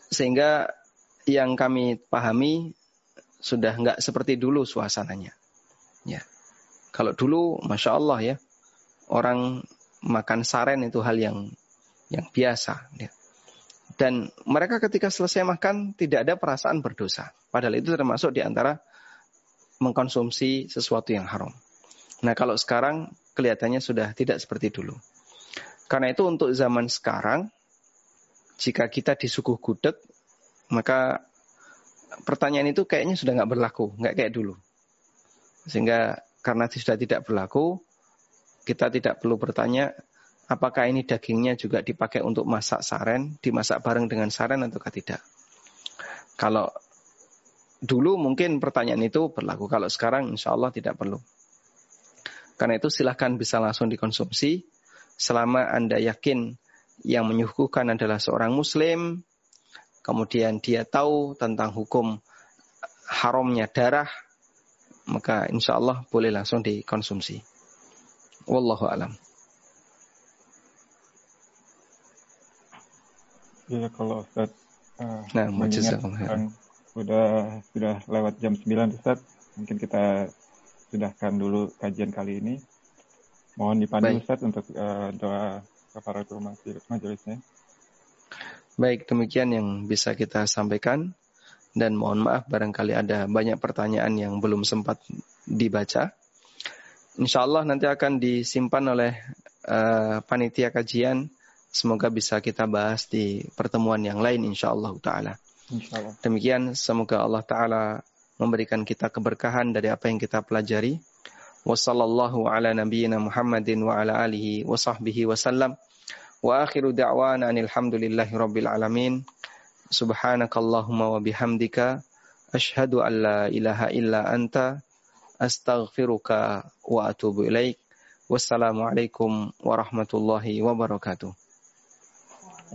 Sehingga yang kami pahami sudah nggak seperti dulu suasananya. Ya. Kalau dulu, masya Allah ya, orang makan saren itu hal yang yang biasa. Ya. Dan mereka ketika selesai makan tidak ada perasaan berdosa. Padahal itu termasuk di antara mengkonsumsi sesuatu yang haram. Nah kalau sekarang kelihatannya sudah tidak seperti dulu. Karena itu untuk zaman sekarang, jika kita disuguh gudeg, maka pertanyaan itu kayaknya sudah nggak berlaku, nggak kayak dulu. Sehingga karena sudah tidak berlaku, kita tidak perlu bertanya apakah ini dagingnya juga dipakai untuk masak saren, dimasak bareng dengan saren atau tidak. Kalau dulu mungkin pertanyaan itu berlaku, kalau sekarang insya Allah tidak perlu. Karena itu silahkan bisa langsung dikonsumsi selama Anda yakin yang menyuguhkan adalah seorang muslim, kemudian dia tahu tentang hukum haramnya darah, maka insya Allah boleh langsung dikonsumsi. Wallahu alam. Ya kalau Ustaz, uh, nah, kan sudah sudah lewat jam 9 Ustaz, mungkin kita sudahkan dulu kajian kali ini. Mohon dipandu Ustaz untuk uh, doa kafaratul majelisnya. Baik, demikian yang bisa kita sampaikan. Dan mohon maaf barangkali ada banyak pertanyaan yang belum sempat dibaca. Insya Allah nanti akan disimpan oleh uh, panitia kajian semoga bisa kita bahas di pertemuan yang lain insyaallah taala. Insyaallah. Demikian semoga Allah taala memberikan kita keberkahan dari apa yang kita pelajari. Wassallallahu ala nabiyyina Muhammadin wa ala alihi wa sahbihi wasallam. Wa akhiru da'wana alhamdulillahi rabbil alamin. Subhanakallahumma wa bihamdika asyhadu an la ilaha illa anta astaghfiruka wa atubu ilaik. Wassalamualaikum warahmatullahi wabarakatuh.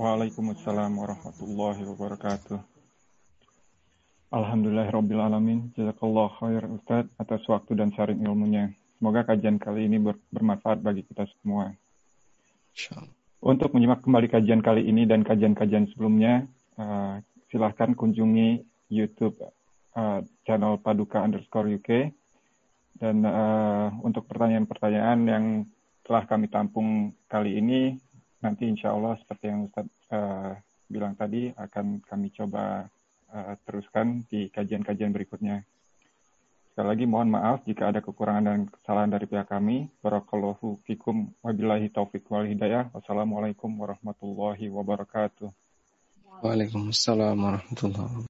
Waalaikumsalam warahmatullahi wabarakatuh. Alhamdulillah Rabbil Alamin. Jazakallah khair Ustaz atas waktu dan sharing ilmunya. Semoga kajian kali ini ber bermanfaat bagi kita semua. Untuk menyimak kembali kajian kali ini dan kajian-kajian sebelumnya, uh, silahkan kunjungi YouTube uh, channel Paduka underscore UK. Dan uh, untuk pertanyaan-pertanyaan yang telah kami tampung kali ini, nanti insya Allah seperti yang Ustaz uh, bilang tadi, akan kami coba uh, teruskan di kajian-kajian berikutnya. Sekali lagi mohon maaf jika ada kekurangan dan kesalahan dari pihak kami. Barakallahu fikum wabillahi taufiq wal hidayah. Wassalamualaikum warahmatullahi wabarakatuh. Waalaikumsalam warahmatullahi wabarakatuh.